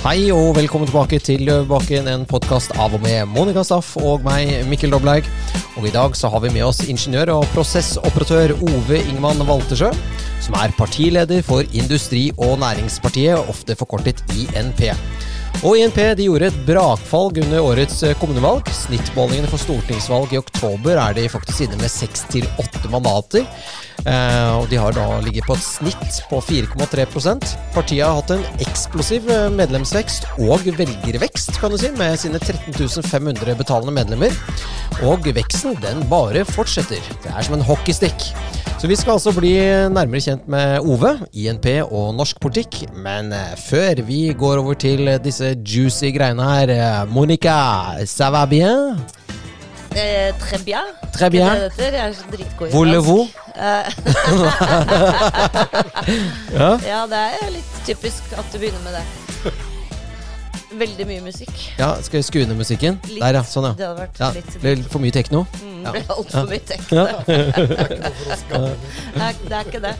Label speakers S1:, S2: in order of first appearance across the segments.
S1: Hei og velkommen tilbake til Løvbakken, en podkast av og med Monica Staff og meg, Mikkel Doblaug. Og i dag så har vi med oss ingeniør og prosessoperatør Ove Ingman Waltersjø, som er partileder for Industri- og Næringspartiet, ofte forkortet INP. Og INP de gjorde et brakfall under årets kommunevalg. Snittmålingene for stortingsvalg i oktober er de faktisk inne med seks til åtte mandater. Eh, og de har da ligget på et snitt på 4,3% Partiet har hatt en eksplosiv eh, medlemsvekst og velgervekst, kan du si, med sine 13 500 betalende medlemmer. Og veksten, den bare fortsetter. Det er som en hockeystick. Så vi skal altså bli nærmere kjent med Ove, INP og norsk politikk. Men eh, før vi går over til disse juicy greiene her, eh, Monica, ça va bien?
S2: Eh, très bien.
S1: Très bien.
S2: Det, det er så dritgod
S1: Voulez-vous? Ja.
S2: ja, det er litt typisk at du begynner med det. Veldig mye musikk.
S1: ja, skal jeg skru ned musikken?
S2: Litt.
S1: Der, ja. Sånn, ja.
S2: Det hadde vært
S1: ja.
S2: litt
S1: Ble for mye tekno?
S2: mm,
S1: ja.
S2: altfor mye tekno. Det er, ikke det.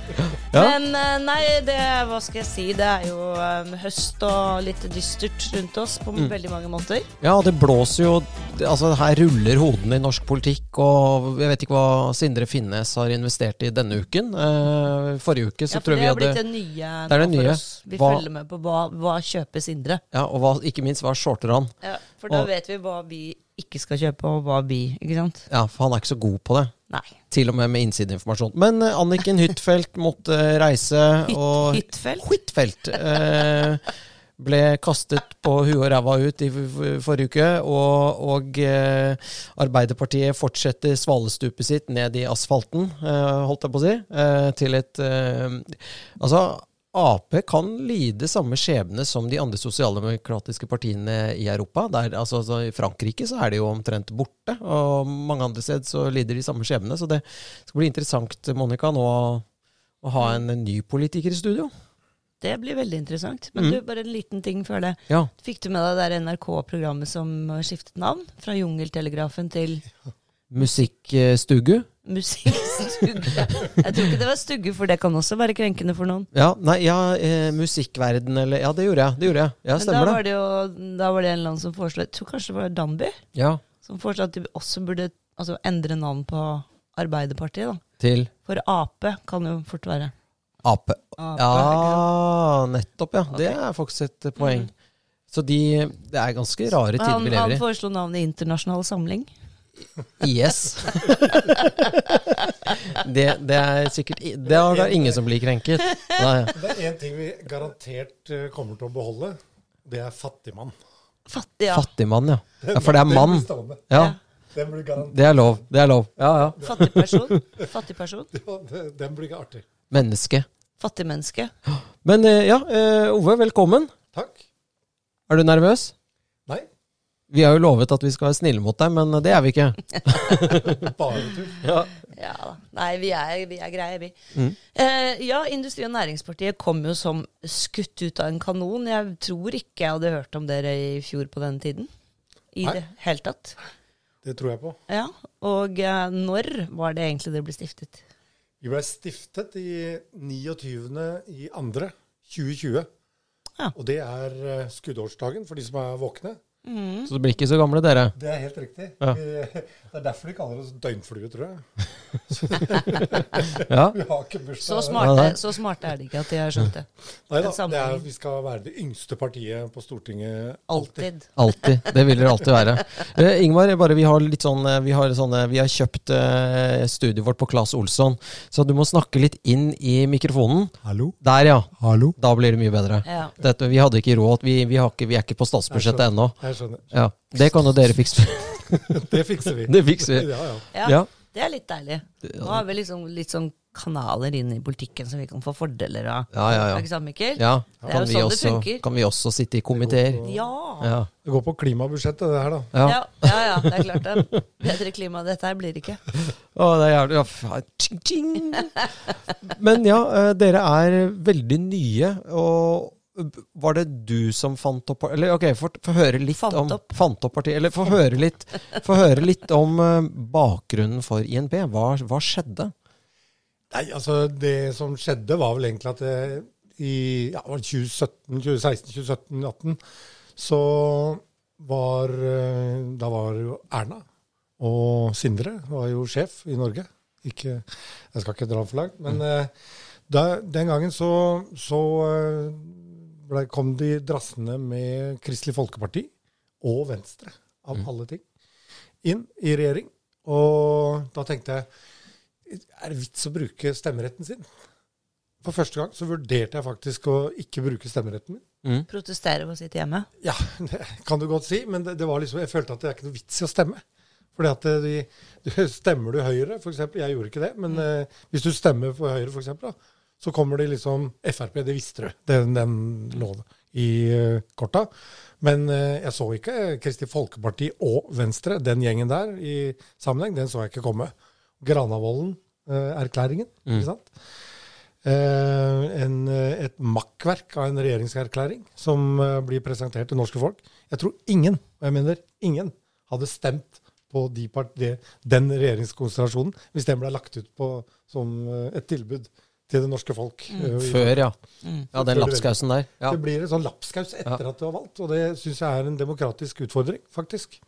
S2: Men eh, nei, det hva skal jeg si? Det er jo um, høst og litt dystert rundt oss på
S1: Mm.
S2: veldig mange måter.
S1: Ja, det blåser jo det- Altså, her ruller hodene i norsk politikk, og jeg vet ikke hva Sindre Finnes har investert i denne uken. Uh, forrige uke så
S2: Ja,
S1: tror
S2: for
S1: hadde
S2: det
S1: vi
S2: har blitt det nye
S1: Det er det
S2: nye. for oss. Vi
S1: Hva-
S2: følger med på hva, hva kjøper Sindre.
S1: Ja, og hva, ikke minst hva shorter han.
S2: Ja, for da
S1: Og-
S2: vet vi hva vi ikke skal kjøpe, og hva vi Ikke sant?
S1: Ja, for han er ikke så god på det.
S2: Nei.
S1: Til og med med innsideinformasjon. Men uh, Anniken Huitfeldt måtte reise,
S2: Hytt,
S1: og
S2: Hyttfelt?
S1: Huitfeldt uh, ble kastet på huet og ræva ut i forrige uke. Og, og eh, Arbeiderpartiet fortsetter svalestupet sitt ned i asfalten, eh, holdt jeg på å si. Eh, til et eh, Altså, Ap kan lide samme skjebne som de andre sosialdemokratiske partiene i Europa. Der, altså, altså, I Frankrike så er de jo omtrent borte, og mange andre steder så lider de samme skjebne. Så det skal bli interessant, Monica, nå å, ha en ny politiker i studio.
S2: Det blir veldig interessant. Men
S1: Mm.
S2: du, bare en liten ting før det.
S1: Ja.
S2: Fikk du med deg det NRK-programmet som skiftet navn? Fra Jungeltelegrafen til
S1: Musikkstugu.
S2: Musikkstugu. Jeg tror ikke det var stugge, for det kan også være krenkende for noen.
S1: Ja, nei, ja, eh, musikkverden eller Ja, det gjorde jeg. Det gjorde jeg. Ja,
S2: Men da
S1: stemmer
S2: var
S1: det.
S2: det jo Da var det en eller annen som foreslo Jeg tror kanskje det var Danby
S1: Ja,
S2: som foreslo at de også burde altså, endre navn på Arbeiderpartiet. da.
S1: til
S2: For Ap kan jo fort være.
S1: Ape.
S2: Ap,
S1: Ja, nettopp, ja. Det er faktisk et poeng. Så de Det er ganske rare tider
S2: Han,
S1: vi
S2: han
S1: lever i.
S2: foreslo navnet Internasjonal Samling.
S1: IS. det, det er sikkert Det er det ingen som blir krenket. Nei.
S3: Det er én ting vi garantert eh, kommer til å beholde. Det er fattigmann.
S2: Fattig, ja.
S1: Fattigmann, ja. ja. For det er mann. Ja,
S3: Den blir
S1: det er lov. Det er lov. Ja, ja.
S2: Fattig person. Fattig person.
S3: ja, Den blir artig.
S1: Menneske.
S2: Fattig menneske.
S1: Men eh, ja, eh, Ove, velkommen.
S3: Takk.
S1: Er du nervøs? Vi har jo lovet at vi skal være snille mot deg, men det er vi ikke.
S3: bare tull.
S1: Ja.
S2: Ja da. Nei, vi er, vi er greie, vi.
S1: Mm.
S2: Eh, ja, Industri- og Næringspartiet kom jo som skutt ut av en kanon. Jeg tror ikke jeg hadde hørt om dere i fjor på denne tiden. I
S3: Nei.
S2: det hele tatt.
S3: Det tror jeg på.
S2: Ja, Og eh, når var det egentlig det ble stiftet?
S3: Vi ble stiftet i 29. i andre 2020.
S2: Ja.
S3: Og det er eh, skuddårsdagen for de som er våkne.
S2: Mm.
S1: Så det blir ikke så gamle, dere.
S3: Det er helt riktig.
S1: Ja.
S3: Vi, det er derfor de kaller oss døgnflue, tror jeg.
S1: Ja.
S3: Vi har ikke bursdag.
S2: Så, smarte, så smarte er de ikke at de har skjønt det.
S3: Nei da, det er, vi skal være det yngste partiet på Stortinget
S2: Alltid.
S1: Alltid. Det vil dere alltid være. Uh, Ingmar, bare vi har litt sånn eh, Vi har, sånne, vi har kjøpt uh, studioet vårt på Claes Olsson, så du må snakke litt inn i mikrofonen.
S3: Hallo?
S1: Der, ja.
S3: Hallo?
S1: Da blir det mye bedre.
S2: Ja.
S1: Dette, vi hadde ikke råd. Vi, vi, har ikke, vi er ikke på statsbudsjettet ennå.
S3: Jeg skjønner.
S1: Ja. Det kan jo dere fikse.
S3: Det fikser vi.
S1: Det fikser vi.
S3: Ja, ja.
S2: ja,
S1: Ja.
S2: det er litt deilig. Nå har vi liksom litt sånn kanaler inn i politikken som vi kan få fordeler av.
S1: Ja, ja, ja.
S2: ikke sant, Mikkel?
S1: ja.
S2: Det er jo
S1: sånn
S2: sånn det funker.
S1: kan vi også sitte i komiteer?
S2: Ja.
S1: Ja.
S3: Det går på klimabudsjettet, det her, da.
S1: Ja.
S2: Ja, ja, ja, det er klart det. Bedre klima enn dette her blir det ikke.
S1: Å, det er jævlig ja, tjing, tjing. Men ja, eh, dere er veldig nye, og var det du som fant opp Eller ok, få høre litt
S2: Fant
S1: om
S2: opp.
S1: Fant opp partiet. Eller få høre høre litt om eh, bakgrunnen for INP. Hva, hva skjedde?
S3: Nei, altså Det som skjedde, var vel egentlig at det, i ja, 2017, 2016, 2017, 2018, så var eh, Da var jo Erna og Sindre var jo sjef i Norge. Ikke, jeg skal ikke dra for langt, men mm. da, den gangen så, så eh, ble, kom de drassende med Kristelig Folkeparti og Venstre, av alle ting, inn i regjering. Og da tenkte jeg er det vits å bruke stemmeretten sin? For første gang så vurderte jeg faktisk å ikke bruke stemmeretten min.
S2: Protestere på sitt hjemme.
S3: Ja, det kan du godt si, men det, det var liksom, jeg følte at det er ikke noe vits i å stemme. Fordi at de, de, Stemmer du Høyre, f.eks., jeg gjorde ikke det, men eh, hvis du stemmer for Høyre, for eksempel, da, så kommer det liksom Frp, det visste du. Den, den lå i eh, korta. Men eh, jeg så ikke Kristelig Folkeparti og Venstre, den gjengen der, i sammenheng. Den så jeg ikke komme. Granavolden-erklæringen, ikke sant? Eh, en, eh, et makkverk av en regjeringserklæring som eh, blir presentert til norske folk. Jeg tror ingen, og jeg mener ingen, hadde stemt på de part, de, den regjeringskonstellasjonen hvis den ble lagt ut på, som eh, et tilbud til det norske folk. Mm.
S1: Før, ja.
S2: Mm.
S1: Ja, den lapskausen der. Ja.
S3: Det blir en sånn lapskaus etter at du har valgt, og det syns jeg er en demokratisk utfordring, faktisk.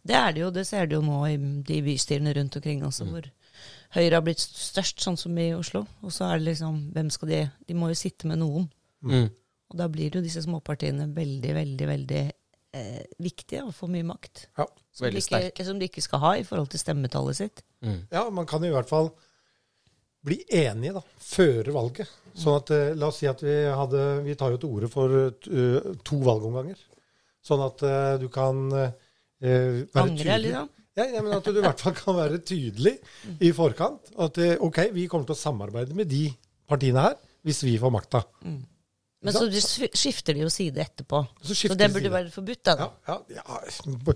S2: Det er det jo, det ser du jo nå i de bystyrene rundt omkring også, hvor Høyre har blitt størst, sånn som i Oslo. Og så er det liksom, hvem skal de De må jo sitte med noen.
S1: Mm.
S2: Og da blir jo disse småpartiene veldig, veldig, veldig eh, viktige og får mye makt.
S3: Ja.
S2: Som de,
S1: Veldig
S2: ikke, som de ikke skal ha i forhold til stemmetallet sitt.
S1: Mm.
S3: Ja, man kan i hvert fall bli enige da, før valget. Sånn at, eh, La oss si at vi hadde Vi tar jo til orde for eh, to valgomganger. Sånn at eh, du kan være
S2: Angre,
S3: tydelig.
S2: liksom.
S3: Ja, men At du i hvert fall kan være tydelig i forkant. At OK, vi kommer til å samarbeide med de partiene her hvis vi får makta.
S2: Men så skifter de jo side etterpå.
S3: Så
S2: Så, det burde
S3: side.
S2: være forbudt, da.
S3: Ja, ja, ja.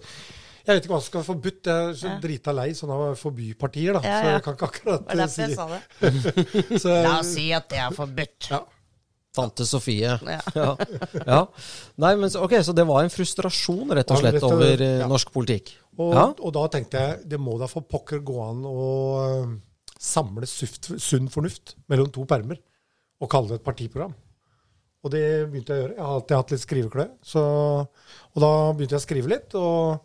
S3: Jeg vet ikke hva som skal være forbudt. Jeg er så
S2: Ja.
S3: drita lei sånne forbypartier, da.
S2: Ja,
S3: Så jeg kan ikke akkurat
S2: Det
S3: si
S2: jeg sa det.
S3: så,
S2: La oss si at det er forbudt.
S3: ja.
S1: Tante Sofie.
S2: Ja.
S1: Ja. ja. Nei, men ok, Så det var en frustrasjon rett og slett over eh,
S3: ja.
S1: norsk politikk?
S3: Og,
S1: Ja.
S3: og da tenkte jeg det må da for pokker gå an å øh, samle suft, sunn fornuft mellom to permer og kalle det et partiprogram. Og det begynte jeg å gjøre. Jeg har alltid hatt litt skrivekløe. Så, og da begynte jeg å skrive litt. Og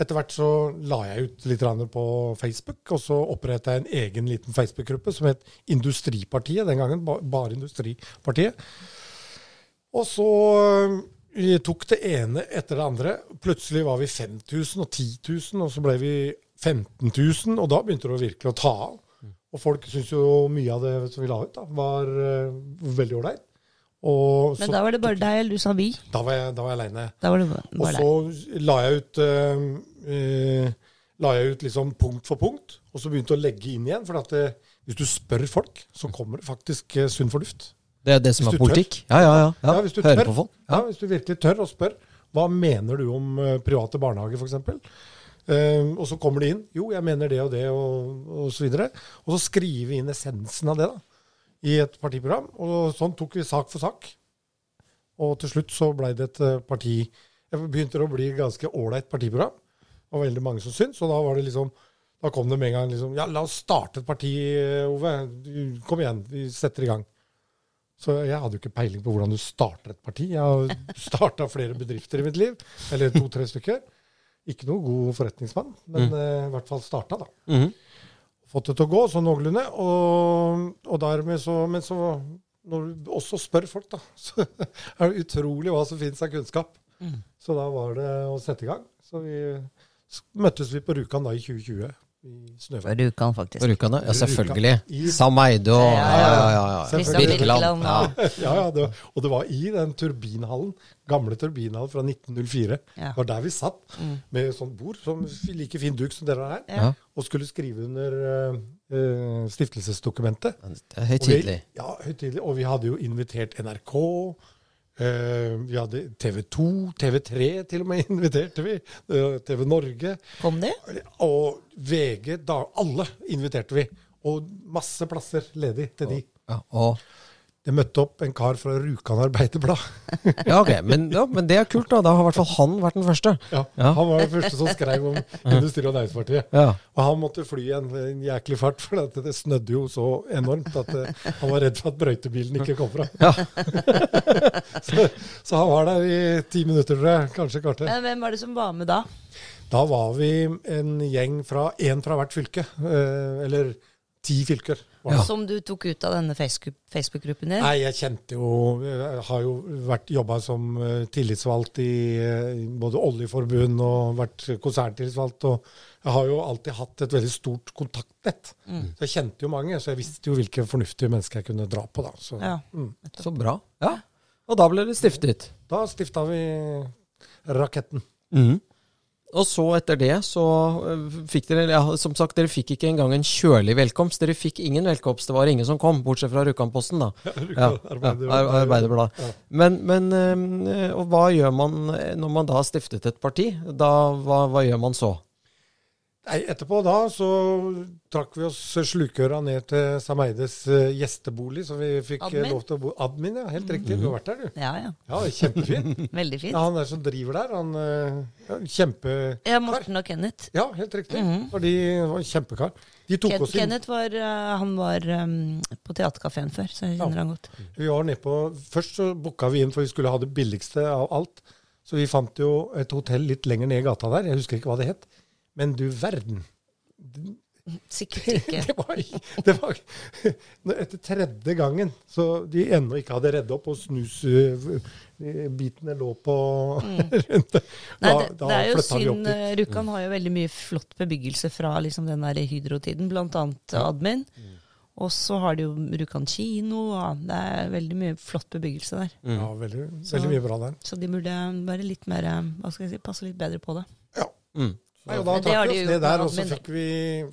S3: etter hvert så la jeg ut litt på Facebook, og så oppretta jeg en egen liten Facebook-gruppe som het Industripartiet. Den gangen bare Industripartiet. Og så øh, tok det ene etter det andre. Plutselig var vi 5000 og 10 000, og så ble vi 15 000, og da begynte det virkelig å ta av. Og folk syntes jo mye av det som vi la ut, da, var uh, veldig ålreit.
S2: Men da var det bare deg, eller du sa vi.
S3: da var jeg, da var jeg aleine. Og så la jeg ut øh, øh, La jeg ut liksom punkt for punkt, og så begynte å legge inn igjen. For at det, hvis du spør folk, så kommer det faktisk øh, sunn fornuft.
S1: Det er det som
S3: Hvis
S1: er politikk? Ja, ja, ja. ja.
S3: Ja, hvis du tør.
S1: på folk?
S3: Ja, hvis du virkelig tør å spørre. Hva mener du om eh, private barnehager, f.eks.? Uh, og så kommer de inn. Jo, jeg mener det og det, og, og så videre. Og så skrive inn essensen av det da, i et partiprogram. Og sånn tok vi sak for sak. Og til slutt så blei det et eh, parti Jeg begynte å bli ganske ålreit partiprogram. Var veldig mange som syntes. Og da var det liksom Da kom det med en gang liksom Ja, la oss starte et parti, Ove. Du- Kom igjen, vi setter i gang. Så jeg hadde jo ikke peiling på hvordan du starter et parti. Jeg har starta flere bedrifter i mitt liv. Eller to-tre stykker. Ikke noe god forretningsmann, men eh, i hvert fall starta, da.
S1: Mhm.
S3: Fått det til å gå sånn noenlunde. Og, og dermed så Men så, når du også spør folk, da, så er det utrolig hva som finnes av kunnskap. Så da var det å sette i gang. Så vi møttes vi på Rjukan da i 2020. I Snøhvit.
S2: Rjukan, faktisk.
S1: På Rjukan, ja. Selvfølgelig.
S3: I-
S1: Sam Eide og
S2: Ja,
S1: Ja,
S2: ja,
S1: ja, ja. ja.
S3: Christian
S2: Birkeland,
S1: Ja.
S3: Ja, ja, det, var- og det var i den turbinhallen, gamle turbinhallen fra 1904.
S2: Ja.
S3: Det var der vi satt med sånn bord, som like fin duk som dere har her,
S2: Ja.
S3: og skulle skrive under eh, stiftelsesdokumentet.
S1: Det er høytidelig.
S3: Ja, høytidelig. Og vi hadde jo invitert NRK. Eh, vi hadde TV 2, TV3 til og med inviterte vi. eh, TV Norge.
S2: Kom de?
S3: Og VG, da, alle inviterte vi. Og masse plasser ledig til de.
S1: Ja, og
S3: Det møtte opp en kar fra Rjukan Arbeiderblad.
S1: Ja, ok, men, ja, men det er kult, da. Da har i hvert fall han vært den første.
S3: Ja,
S1: Ja.
S3: Han var den første som skrev om Industri- og Næringspartiet.
S1: Ja.
S3: Og han måtte fly i en, en jæklig fart, for det, det snødde jo så enormt at det, han var redd for at brøytebilen ikke kom fra.
S1: Ja.
S3: så, så han var der i ti minutter, tror jeg. Kanskje kvarter.
S2: Men hvem var det som var med da?
S3: Da var vi en gjeng fra én fra hvert fylke. eh, eller ti fylker. Ja.
S2: Som du tok ut av denne Facebook- Facebook-gruppen din?
S3: Nei, jeg kjente jo Jeg har jo vært jobba som eh, tillitsvalgt i eh, både oljeforbund og vært konserntillitsvalgt. Og jeg har jo alltid hatt et veldig stort kontaktnett. Så jeg kjente jo mange, så jeg visste jo hvilke fornuftige mennesker jeg kunne dra på. da. Så
S2: Ja.
S3: mm.
S1: Så bra. Ja. Og da ble det stiftet.
S3: da stifta vi Raketten.
S1: Og så etter det så øh, fikk dere ja, Som sagt, dere fikk ikke engang en kjølig velkomst. Dere fikk ingen velkomst. Det var ingen som kom, bortsett fra Rjukanposten, da. Ja, ja, Ar- Arbeiderblad.
S3: Ja.
S1: Men, men og hva gjør man øh, når man da har stiftet et parti? Da, hva, hva gjør man så?
S3: Nei, etterpå da så trakk vi oss slukøra ned til Sameides eh, gjestebolig, så vi fikk eh,
S2: Admin?
S3: lov til å bo Admin, ja. Helt riktig. Du har vært der, du.
S2: Ja, ja.
S3: Ja, Kjempefint.
S2: Veldig fint.
S3: Ja, han der som driver der, han eh, ja, Kjempekar.
S2: Ja, Morten og Kenneth.
S3: Ja, helt riktig. For de var kjempekar. De tok
S2: Ken
S3: oss inn.
S2: Kenneth var, han var um, på Teaterkafeen før, så jeg kjenner han godt.
S3: Vi var nede på, først så booka vi inn, for vi skulle ha det billigste av alt. Så vi fant jo et hotell litt lenger ned i gata der. Jeg husker ikke hva det het. Men du verden.
S2: Sikkert ikke.
S3: Det var, det var Etter tredje gangen, så de ennå ikke hadde redd opp, og snusbitene lå på rundt det.
S2: Mm. Nei,
S3: Da,
S2: det,
S3: da
S2: det er jo
S3: flytta vi opp
S2: synd.
S3: dit.
S2: eh, Rjukan har jo veldig mye flott bebyggelse fra liksom den der hydrotiden, blant annet Admin.
S3: Mm.
S2: Og så har de jo Rjukan kino, og det er veldig mye flott bebyggelse der.
S3: Ja, veldig,
S2: Så-
S3: veldig mye bra der.
S2: Så de burde være litt mer, eh, hva skal jeg si, passe litt bedre på det.
S3: Ja.
S1: Mm.
S3: Nei, og da
S2: Men det de
S3: oss ned der, og så fikk vi,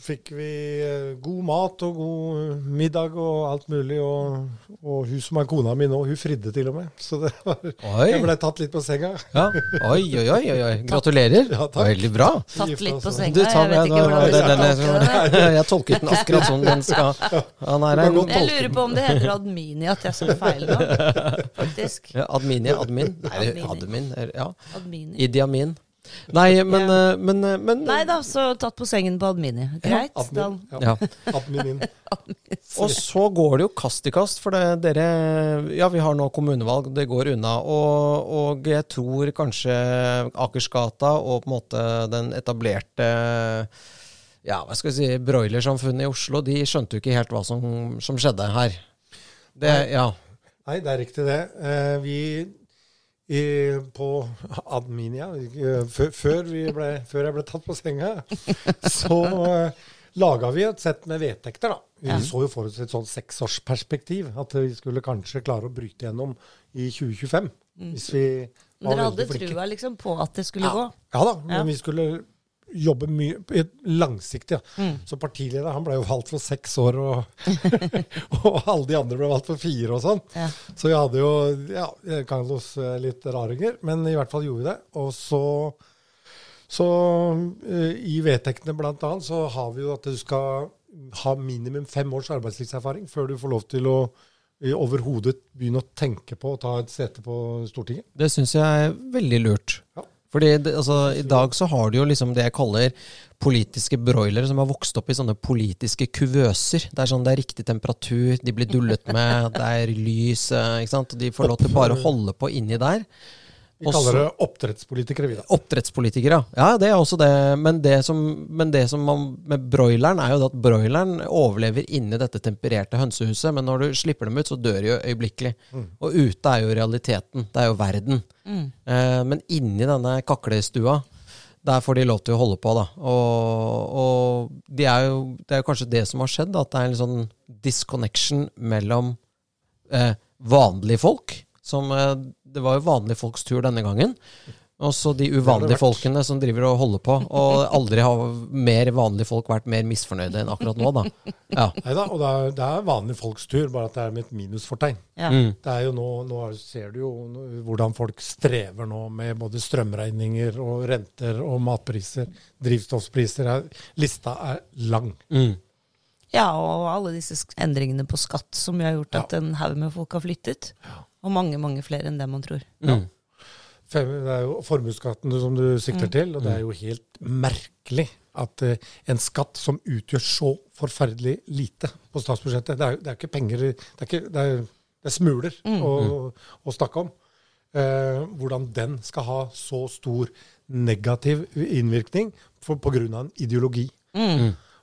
S3: fikk vi eh, god mat og god middag og alt mulig. Og, og hun som er kona mi nå, hun fridde til og med. Så det var,
S1: Oi.
S3: jeg ble tatt litt på senga.
S1: Ja. Oi, oi, oi, oi. Gratulerer.
S3: Ja, takk.
S1: Veldig bra.
S2: Tatt litt på senga.
S1: Du, ta
S2: jeg vet ikke hvordan du skal
S1: den-
S2: tolke det.
S1: Jeg tolket den akkurat som den skal.
S3: Ja,
S1: nei,
S3: godt-
S2: Jeg lurer på om det heter Admini, at jeg sa feil nå. Faktisk.
S1: ja, Admini, admin. Nei,
S2: Admini.
S1: admin. Ja.
S2: Admini.
S1: Idi Amin. Nei, men,
S2: Ja.
S1: eh, men, eh, men
S2: Nei da, så tatt på sengen på Admini. Greit.
S3: Ja, Admin, ja.
S1: Og så går det jo kast i kast, for det, dere Ja, vi har nå kommunevalg, det går unna. Og, og jeg tror kanskje Akersgata og på en måte den etablerte ja, hva skal jeg si, broilersamfunnet i Oslo, de skjønte jo ikke helt hva som, som skjedde her. Det,
S3: Nei.
S1: ja.
S3: Nei, det er riktig det. Eh, vi i, på Adminia, eh, før, ble, før jeg ble tatt på senga, så uh, laga vi et sett med vedtekter. da. Vi
S2: Ja.
S3: så jo for oss et sånn seksårsperspektiv, at vi skulle kanskje klare å bryte gjennom i 2025. Hvis vi var
S2: dere hadde
S3: veldig flinke.
S2: trua liksom på at det skulle gå?
S3: Ja da, men
S2: Ja.
S3: vi skulle jobbe mye langsiktig. Ja.
S2: Mm.
S3: Så partileder han ble jo valgt for seks år, og, og alle de andre ble valgt for fire og sånn.
S2: Ja.
S3: Så vi hadde jo ja, Carlos eh, litt raringer, men i hvert fall gjorde vi det. Og så, så eh, i vedtektene annet så har vi jo at du skal ha minimum fem års arbeidslivserfaring før du får lov til å overhodet begynne å tenke på å ta et sete på Stortinget.
S1: Det syns jeg er veldig lurt.
S3: Ja.
S1: Fordi det, altså, I dag så har du jo liksom det jeg kaller politiske broilere som har vokst opp i sånne politiske kuvøser. Det er sånn det er riktig temperatur, de blir dullet med, det er lys, eh, ikke sant. De får lov til bare å holde på inni der.
S3: Vi kaller det oppdrettspolitikere, vi da.
S1: Oppdrettspolitikere, ja. ja. Det er også det. Men det som, men det som man, med broileren, er jo at broileren overlever inni dette tempererte hønsehuset. Men når du slipper dem ut, så dør de jo øyeblikkelig. Og ute er jo realiteten. Det er jo verden.
S2: Mm.
S1: Eh, men inni denne kaklestua, der får de lov til å holde på, da. Og, og de er jo, det er jo kanskje det som har skjedd, at det er en sånn disconnection mellom eh, vanlige folk, som eh, Det var jo vanlige folks tur denne gangen. Og så de uvanlige folkene som driver og holder på. Og aldri har mer vanlige folk vært mer misfornøyde enn akkurat nå, da. Ja.
S3: Neida, og det er, det er vanlige folks tur, bare at det er med et minusfortegn.
S2: Ja.
S1: Mm.
S3: Det er jo nå, nå er- ser du jo hvordan folk strever nå med både strømregninger og renter og matpriser, drivstoffpriser. Er, lista er lang.
S1: Mm.
S2: Ja, og alle disse endringene på skatt som har gjort at en haug med folk har flyttet. Og mange, mange flere enn det man tror.
S1: Mm.
S3: Fem- Det er jo formuesskatten som du sikter til, og det er jo helt merkelig at uh, en skatt som utgjør så forferdelig lite på statsbudsjettet Det er jo det er ikke penger Det er, ikke, det er, det er smuler å, å snakke om. Uh, hvordan den skal ha så stor negativ innvirkning pga. på grunn av en ideologi.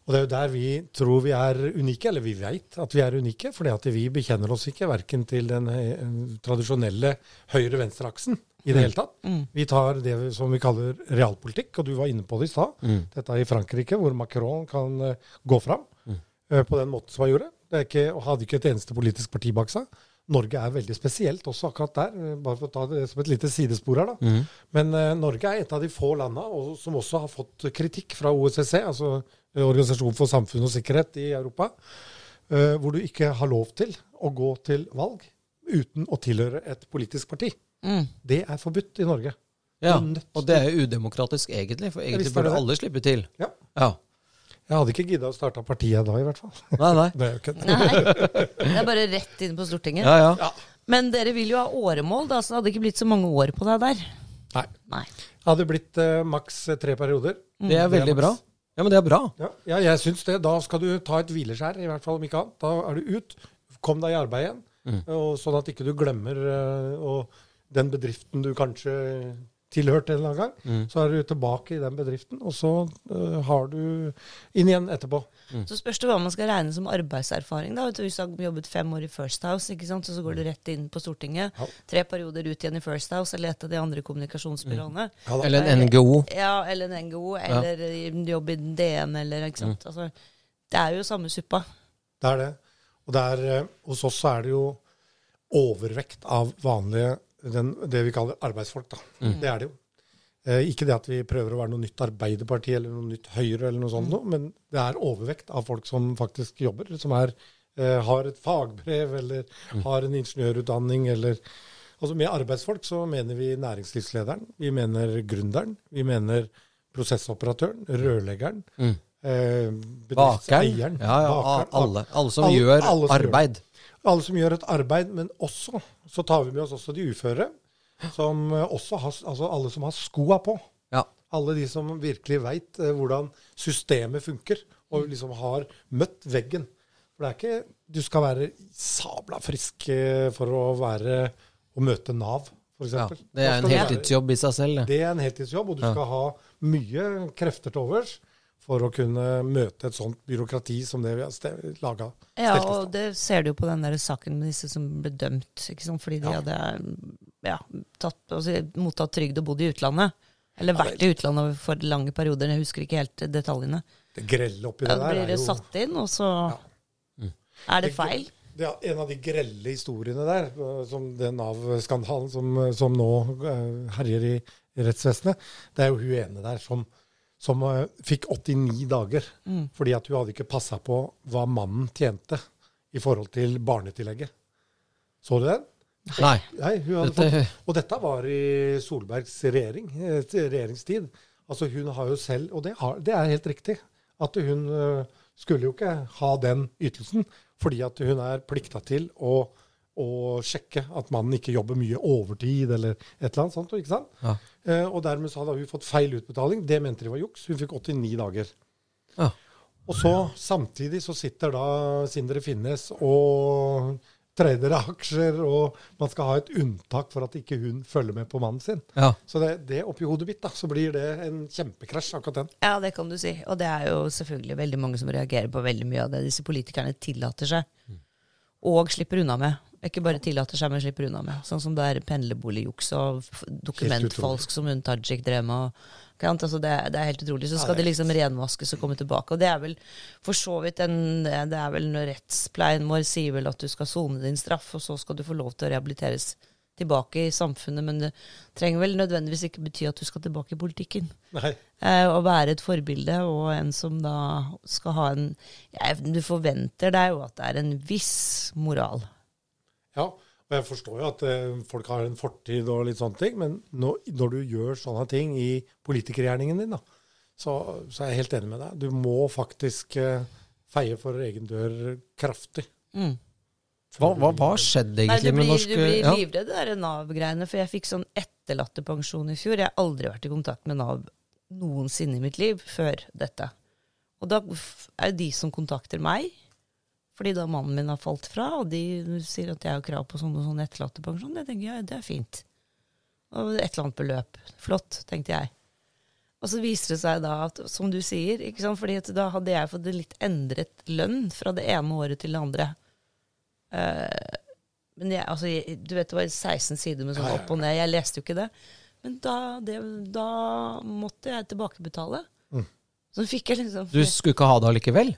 S3: Og det er jo der vi tror vi er unike, eller vi veit at vi er unike, fordi at vi bekjenner oss ikke verken til den eh, tradisjonelle høyre-venstre-aksen i det hele tatt. Vi tar det som vi kaller realpolitikk, og du var inne på det i stad. Dette er i Frankrike, hvor Macron kan eh, gå fram mm. på den måten som han gjorde. Det er ikke, og hadde ikke et eneste politisk parti bak seg. Norge er veldig spesielt også akkurat der, eh, bare for å ta det som et lite sidespor her. da. Men uh, Norge er et av de få landa og, som også har fått kritikk fra OSSE, altså eh, Organisasjonen for samfunn og sikkerhet i Europa, uh, hvor du ikke har lov til å gå til valg uten å tilhøre et politisk parti.
S2: Mm.
S3: Det er forbudt i Norge.
S1: Ja, og det er jo udemokratisk egentlig, for egentlig burde alle slippe til.
S3: Ja.
S1: Ja.
S3: Jeg hadde ikke gidda å starte partiet da, i hvert fall.
S1: Nei, nei.
S3: Det er jo ikke
S2: Nei, det er bare rett inn på Stortinget.
S1: Ja, ja.
S3: Ja.
S2: Men dere vil jo ha åremål, da, så det hadde ikke blitt så mange år på deg der.
S3: Nei.
S2: Nei.
S3: Det hadde blitt uh, maks eh, tre perioder.
S1: Det er veldig bra. Ja, men det er bra.
S3: Ja, ja jeg syns det. Da skal du ta et hvileskjær, i hvert fall om ikke annet. Da er du ut. Kom deg i arbeid igjen. Og sånn at ikke du glemmer uh, og den bedriften du kanskje tilhørte en eller annen gang. Så er du tilbake i den bedriften, og så uh, har du inn igjen etterpå.
S2: Så spørs det hva man skal regne som arbeidserfaring. da. Vet du, Hvis du har jobbet fem år i First House, ikke sant? så, så går du rett inn på Stortinget.
S3: Ja.
S2: Tre perioder ut igjen i First House, eller et av de andre kommunikasjonsbyråene.
S3: Ja.
S1: Eller en NGO.
S2: Ja, eller en NGO, eller en jobb i DN, eller ikke sant. Altså, det er jo samme suppa.
S3: Det er det. Og det er, eh, hos oss så er det jo overvekt av vanlige den, det vi kaller arbeidsfolk. da. Det er det jo. Eh, ikke det at vi prøver å være noe nytt Arbeiderparti eller noe nytt Høyre, eller noe sånt, noe, men det er overvekt av folk som faktisk jobber, som er, eh, har et fagbrev eller har en ingeniørutdanning. eller... Altså Med arbeidsfolk så mener vi næringslivslederen, vi mener gründeren, vi mener prosessoperatøren, rørleggeren,
S1: Mm.
S3: eh,
S1: Bakeren. Ja, ja,
S3: bakeren,
S1: alle, alle som
S3: Alle-
S1: gjør
S3: alle som gjør
S1: arbeid.
S3: alle som gjør et arbeid, men også så tar vi med oss også de uføre. Som eh, også har, altså alle som har skoa på.
S1: Ja.
S3: Alle de som virkelig veit hvordan systemet funker, og liksom har møtt veggen. For det er ikke Du skal være sabla frisk eh, for å være å møte Nav, f.eks.
S1: ja. Det er en heltidsjobb i seg selv, det.
S3: Det er en heltidsjobb, og du
S1: Ja.
S3: skal ha mye krefter til overs for å kunne møte et sånt byråkrati som det vi har laga.
S2: Ja, og det ser du jo på den der saken med disse som ble dømt, fordi de
S3: Ja.
S2: hadde ja, tatt, altså, mottatt trygd og bodd i utlandet. Eller vært i utlandet for lange perioder, jeg husker ikke helt detaljene.
S3: Det grelle oppi det der
S2: blir
S3: er
S2: det
S3: jo
S2: satt inn, og så er det feil.
S3: Det er en av de grelle historiene der, øh, som den Nav-skandalen som, som nå øh, herjer i, i rettsvesenet. Det er jo hun ene der som, som øh, fikk 89 dager fordi at hun hadde ikke passa på hva mannen tjente i forhold til barnetillegget. Så du den?
S1: Nei.
S3: Nei, hun hadde
S1: Dette-
S3: fått, og dette var i Solbergs regjering, eh, regjeringstid. Altså hun har jo selv, og det, har, det er helt riktig, at hun øh, skulle jo ikke ha den ytelsen, fordi at hun er plikta til å, å sjekke at mannen ikke jobber mye overtid eller et eller annet sånt. ikke sant?
S1: Ja.
S3: Eh, og dermed så hadde hun fått feil utbetaling. Det mente de var juks. Hun fikk 89 dager.
S1: Ja.
S3: Og så samtidig så sitter da Sindre Finnes og trader aksjer, og man skal ha et unntak for at ikke hun følger med på mannen sin.
S1: Ja.
S3: Så det, det oppi hodet mitt, da, så blir det en kjempekrasj, akkurat den.
S2: Ja, det kan du si. Og det er jo selvfølgelig veldig mange som reagerer på veldig mye av det disse politikerne tillater seg. Og slipper unna med. Ikke bare tillater seg, men slipper unna med. Sånn som det er pendlerboligjuks og dokumentfalsk som hun Tajik drev med. Altså det, det er helt utrolig. Så
S3: Ja,
S2: skal
S3: det
S2: det liksom renvaskes og komme tilbake. Og det er vel for så vidt en Det er vel når rettspleien vår sier vel at du skal sone din straff, og så skal du få lov til å rehabiliteres tilbake i samfunnet, men det trenger vel nødvendigvis ikke bety at du skal tilbake i politikken.
S3: Nei.
S2: Eh, å være et forbilde, og en som da skal ha en ja, Du forventer deg jo at det er en viss moral.
S3: Ja, og jeg forstår jo at eh, folk har en fortid og litt sånne ting, men når, når du gjør sånne ting i politikergjerningen din, da, så, så er jeg helt enig med deg. Du må faktisk eh, feie for egen dør kraftig.
S2: Mm.
S1: Hva, hva, hva skjedde
S2: Nei, du
S1: egentlig med
S2: norske...
S1: norsk
S2: du blir
S1: ja.
S2: livredd det de Nav-greiene, for jeg fikk sånn etterlattepensjon i fjor. Jeg har aldri vært i kontakt med Nav noensinne i mitt liv før dette. Og da er det de som kontakter meg, fordi da mannen min har falt fra, og de sier at jeg har krav på sånn og sånn etterlattepensjon. Jeg tenker ja, det er fint. Og et eller annet beløp. Flott, tenkte jeg. Og så viser det seg da at, som du sier, ikke sant? fordi at da hadde jeg fått en litt endret lønn fra det ene året til det andre. Uh, men jeg, altså, jeg, du vet det var 16 sider med sånn opp og ned. Jeg leste jo ikke det. Men da, det, da måtte jeg tilbakebetale.
S3: Mm.
S2: Så fikk jeg liksom
S1: Du skulle ikke ha det allikevel?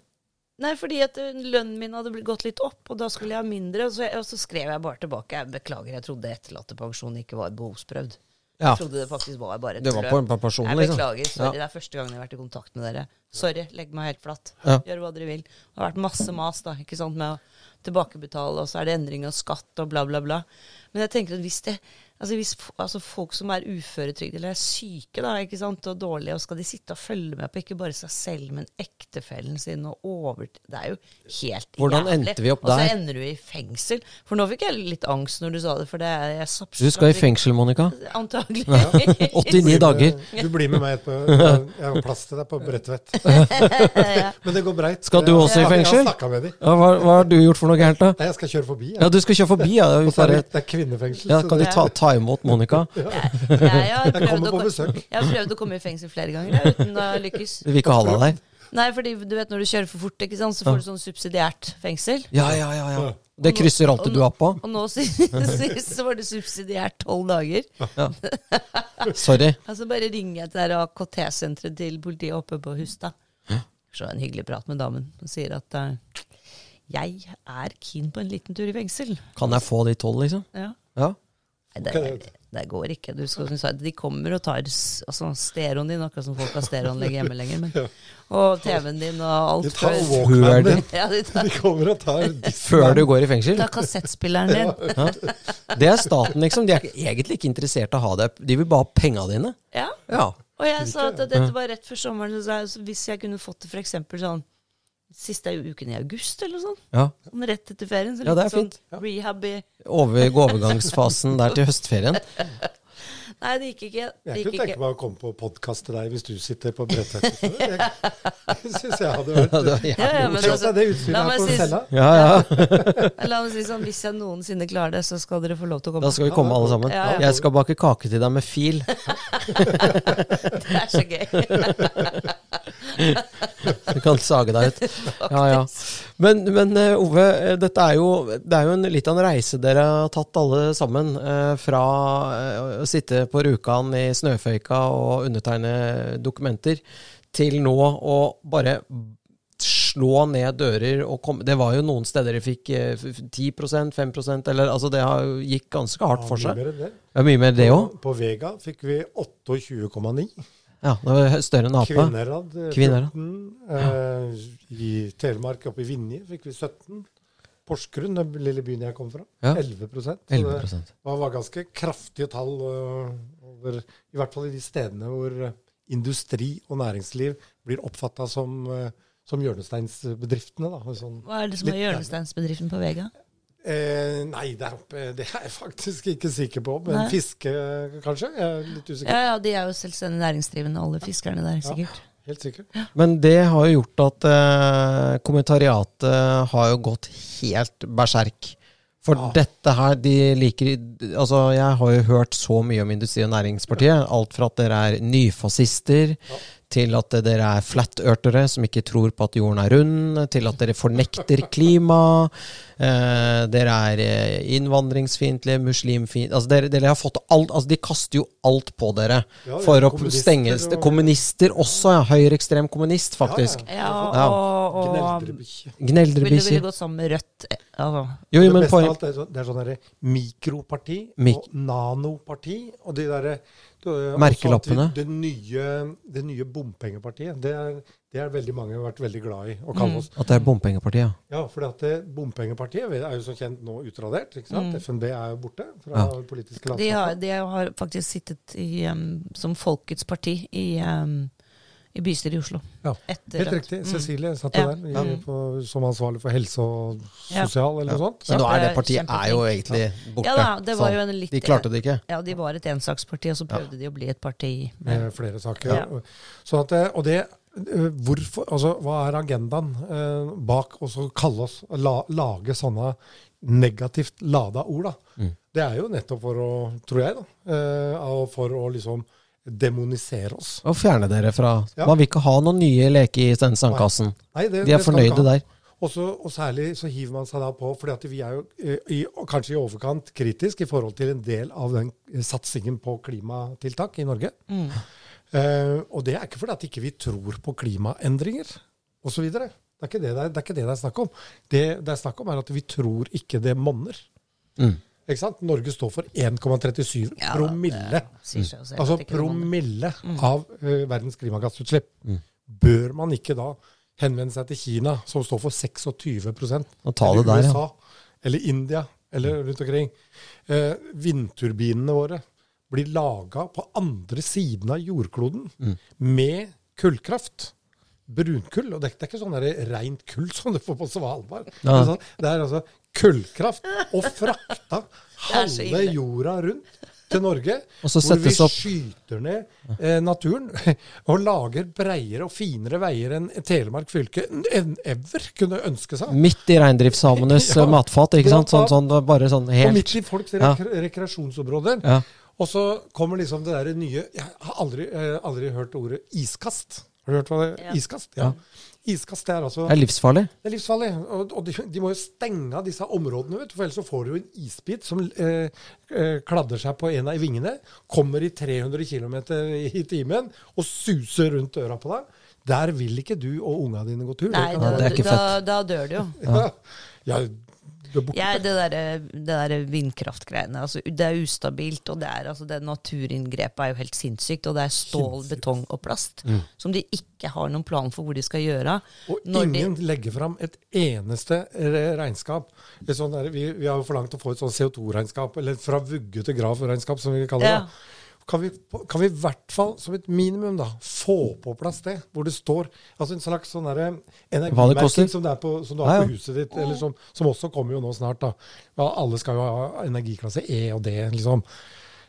S2: Nei, fordi at eh, lønnen min hadde gått litt opp, og da skulle jeg ha mindre. Og så, og så skrev jeg bare tilbake. Jeg beklager, jeg trodde etterlattepensjon ikke var behovsprøvd.
S1: Ja.
S2: Jeg trodde det faktisk var bare et
S1: Det var på personen,
S2: Jeg
S1: liksom?
S2: beklager. Sorry,
S1: Ja.
S2: det er første gangen jeg har vært i kontakt med dere. Sorry, legg meg helt flatt.
S1: Ja.
S2: Gjør hva dere vil. Det har vært masse mas da, ikke sant, med å tilbakebetale, og så er det endring av skatt og bla, bla, bla. Men jeg tenker at hvis det Altså hvis altså folk som er uføretrygd eller er syke da, ikke sant, og dårlige, og skal de sitte og følge med på ikke bare seg selv, men ektefellen sin og over... Det er jo helt
S1: Hvordan
S2: jævlig.
S1: endte vi opp der?
S2: Og så ender du i fengsel. For nå fikk jeg litt angst når du sa det, for det er jeg
S1: Du skal i fengsel, Monica.
S2: Antagelig.
S1: 89 dager.
S3: Du blir med meg etterpå. Jeg har plass til deg på Bredtvet.
S2: ja.
S3: Men det går breit.
S1: Skal du også i fengsel?
S3: Jeg har med dem.
S1: Ja, hva, hva har du gjort for noe gærent, da?
S3: Nei, jeg skal kjøre forbi.
S1: Ja,
S3: Jeg.
S1: du skal kjøre forbi, ja.
S3: Er det, er kvinnefengsel.
S1: ja
S3: så
S1: kan de
S3: ta,
S1: ta, ta imot Monica?
S2: Jeg,
S3: kommer
S2: å
S3: på besøk.
S2: Jeg har prøvd å komme i fengsel flere ganger jeg, uten å lykkes.
S1: Du vil ikke ha deg der?
S2: Nei, fordi du vet når du kjører for fort, ikke sant, så får du sånn subsidiært fengsel.
S1: Ja, ja, ja. ja. Det krysser alltid du av på.
S2: Og nå sist sist så var det subsidiært tolv dager. Ja.
S1: Sorry.
S2: Altså bare ringer jeg til AKT-senteret til politiet oppe på Hustad. Så en hyggelig prat med damen. Hun sier at uh, jeg er keen på en liten tur i fengsel.
S1: Kan jeg få de tolv, liksom?
S2: Ja.
S1: Ja.
S2: Det, det går ikke. Du skal, de kommer og tar altså, stereoen din, akkurat som folk har stereoanlegg hjemme lenger. Men, og TV-en din og alt.
S3: De tar walkmanen
S1: det.
S3: din.
S2: Ja, de tar,
S3: De kommer og tar.
S1: Før du går i fengsel?
S2: Ta kassettspilleren din.
S1: Det er staten, liksom. De er egentlig ikke interessert i å ha deg. De vil bare ha penga dine.
S2: Ja.
S1: Ja.
S2: Og jeg sa at dette var rett før sommeren, så hvis jeg kunne fått det f.eks. sånn siste uken i august, eller sånn.
S1: ja.
S2: Sånn rett etter ferien. Så
S1: Ja, det er fint.
S2: Sånn rehab i
S1: Over, overgangsfasen der til høstferien.
S2: Nei, det gikk ikke. Det
S3: Jeg
S2: gikk
S3: kunne tenke meg å komme på podkast til deg hvis du sitter på Bredtvet. Det syns jeg hadde vært
S1: Ja, det
S2: Ja, ja, men altså,
S3: det
S2: la
S3: utstyret her
S2: meg
S3: på
S2: si-
S3: cella.
S1: Ja, ja.
S2: La meg si sånn, hvis jeg noensinne klarer det, så skal dere få lov til å komme.
S1: Da skal vi komme alle sammen.
S2: Ja, ja.
S1: Jeg skal bake kake til deg med fil.
S2: Det er så gøy.
S1: Du kan sage deg ut. Ja, ja. Men, men eh, Ove, eh, dette er jo, det er jo en, litt av en reise dere har tatt alle sammen. eh, Fra å sitte på Rjukan i snøføyka og undertegne dokumenter, til nå å bare slå ned dører og komme Det var jo noen steder dere fikk eh, f- 10 5 eller altså Det har gikk ganske hardt for
S3: Ja,
S1: seg. er mye mer det òg.
S3: På, på Vega fikk vi 28,9.
S1: Ja, det var større enn apa.
S3: Kvinnherad eh,
S1: Kvinnherad.
S3: 14. Eh, I Telemark, oppe i Vinje, fikk vi 17. Porsgrunn, den lille byen jeg kom fra,
S1: Ja.
S3: 11 Så
S1: 11
S3: det var, var ganske kraftige tall uh, over I hvert fall i de stedene hvor eh, industri og næringsliv blir oppfatta som, uh, som hjørnesteinsbedriftene. Da. Sånn,
S2: Hva er det som er hjørnesteinsbedriften på Vega?
S3: Eh, nei, der oppe Det er jeg faktisk ikke sikker på. Men
S2: Nei.
S3: fiske, kanskje? Jeg er litt usikker.
S2: Ja, ja, de er jo selvstendig næringsdrivende, alle fiskerne der, sikkert. Ja.
S3: Helt sikkert.
S1: Men det har jo gjort at eh, kommentariatet har jo gått helt berserk. For
S3: Ja.
S1: dette her, de liker Altså, jeg har jo hørt så mye om Industri- og Næringspartiet. Alt fra at dere er nyfascister,
S3: Ja.
S1: Til at dere er flat-ørtere som ikke tror på at jorden er rund, til at dere fornekter klima. Eh, dere er eh, innvandringsfiendtlige, muslimfiendtlige Altså, dere, dere har fått alt Altså, de kaster jo alt på dere
S3: Ja,
S1: for å stenge
S3: og-
S1: Kommunister også, ja. Høyreekstrem kommunist, faktisk.
S3: Ja,
S2: Ja,
S1: Ja.
S2: og, og
S3: Gneldrebikkje.
S2: ville ville gått sammen med Rødt. eh, Altså.
S1: Jo, jo,
S3: det
S1: men
S3: beste av alt er, sånn- det er sånn derre mikroparti
S1: Mik-
S3: og nanoparti. Og de derre
S1: Merkelappene.
S3: Det nye, det nye bompengepartiet. Det er, det er veldig mange vært veldig glad i å kalle
S2: Mm.
S1: At det er bompengepartiet, ja.
S3: For at det, bompengepartiet er jo som kjent nå utradert. ikke sant?
S2: Mm.
S3: FNB er jo borte fra
S1: Ja.
S3: politiske
S2: De har, de har faktisk sittet i, um, som Folkets parti i, um, I bystyret i Oslo.
S3: Ja,
S2: Etter
S3: Helt riktig.
S2: Mm.
S3: Cecilie satt jo
S2: Ja.
S3: der i, på, som ansvarlig for helse og
S2: Ja.
S3: sosial, eller noe sånt.
S1: Men nå er det partiet er jo egentlig borte.
S2: Ja da, det var jo en litt
S1: de klarte det ikke.
S2: Ja, de var et ensaksparti, og så prøvde de å bli et parti.
S3: med flere saker.
S2: Ja.
S3: Sånn at, og det, eh, hvorfor, altså, hva er agendaen eh, bak å kalle oss, la, lage sånne negativt lada ord? da?
S1: Mm.
S3: Det er jo nettopp for å, tror jeg, da, eh, for å liksom demonisere oss.
S1: Og fjerne dere fra
S3: Ja.
S1: Man vil ikke ha noen nye leker i den sandkassen.
S3: Nei, det,
S1: De er
S3: ikke
S1: fornøyde der.
S3: Og, så, og særlig så hiver man seg da på, fordi vi er jo eh, i, kanskje i overkant kritisk i forhold til en del av den eh, satsingen på klimatiltak i Norge.
S2: Mm.
S3: Eh, og det er ikke fordi at ikke vi tror på klimaendringer osv. Det, er ikke det, det, er, det er ikke det det er snakk om. Det det er snakk om, er at vi tror ikke det monner.
S1: Mm.
S3: Ikke sant? Norge står for 1,37
S2: Ja,
S3: promille. Altså
S2: promille
S3: promille av uh, verdens klimagassutslipp. Bør man ikke da henvende seg til Kina, som står for 26
S1: Og ta det
S3: eller
S1: der, ja.
S3: USA, eller India, eller rundt omkring. Uh, vindturbinene våre blir laga på andre siden av jordkloden
S1: Mm.
S3: med kullkraft. Brunkull. Og det, det er ikke sånn rent kull som du får på Svalbard.
S1: Ja.
S3: sånn, det er altså kullkraft. Og frakta halve jorda rundt til Norge.
S1: Og så
S3: hvor vi
S1: opp
S3: skyter ned eh, naturen og lager breiere og finere veier enn Telemark fylke enn ever kunne ønske seg.
S1: Midt i reindriftssamenes
S3: Ja.
S1: matfat, ikke sant? Sånn, sånn, bare sånn
S3: Og midt i folks
S1: Ja.
S3: rekreasjonsområder.
S1: ja.
S3: Og så kommer liksom det der nye Jeg har aldri, eh, aldri hørt ordet iskast. Har du hørt hva det er?
S2: Ja.
S3: Iskast? Ja. Iskast det er altså
S1: Det er livsfarlig.
S3: Det er livsfarlig. Og, og de, de må jo stenge av disse områdene, vet for ellers så får du en isbit som eh, eh, kladder seg på en av vingene, kommer i 300 km i timen og suser rundt døra på deg. Der vil ikke du og unga dine gå tur.
S2: Nei,
S3: Det
S2: da,
S1: ikke
S2: da, da dør du jo.
S3: ja. ja, du er borte.
S2: Jeg, det der, det der vindkraftgreiene. Altså, det er ustabilt, og det er altså, det naturinngrepet er jo helt sinnssykt. Og det er stål,
S3: Sinnssykt.
S2: betong og plast
S1: Mm.
S2: som de ikke har noen plan for hvor de skal gjøre.
S3: Og
S2: Når de-
S3: legger fram et eneste regnskap. Sånn der, vi, vi har jo forlangt å få et sånn CO2-regnskap, eller fra vugge til grav-regnskap, som vi kaller det.
S2: Ja.
S3: Kan vi, kan vi i hvert fall, som et minimum, da, få på plass det? Hvor det står altså en slags sånn energimerking som, er på, som du har på huset ditt, eller som, som også kommer jo nå snart. da. Ja, alle skal jo ha energiklasse E og D, liksom.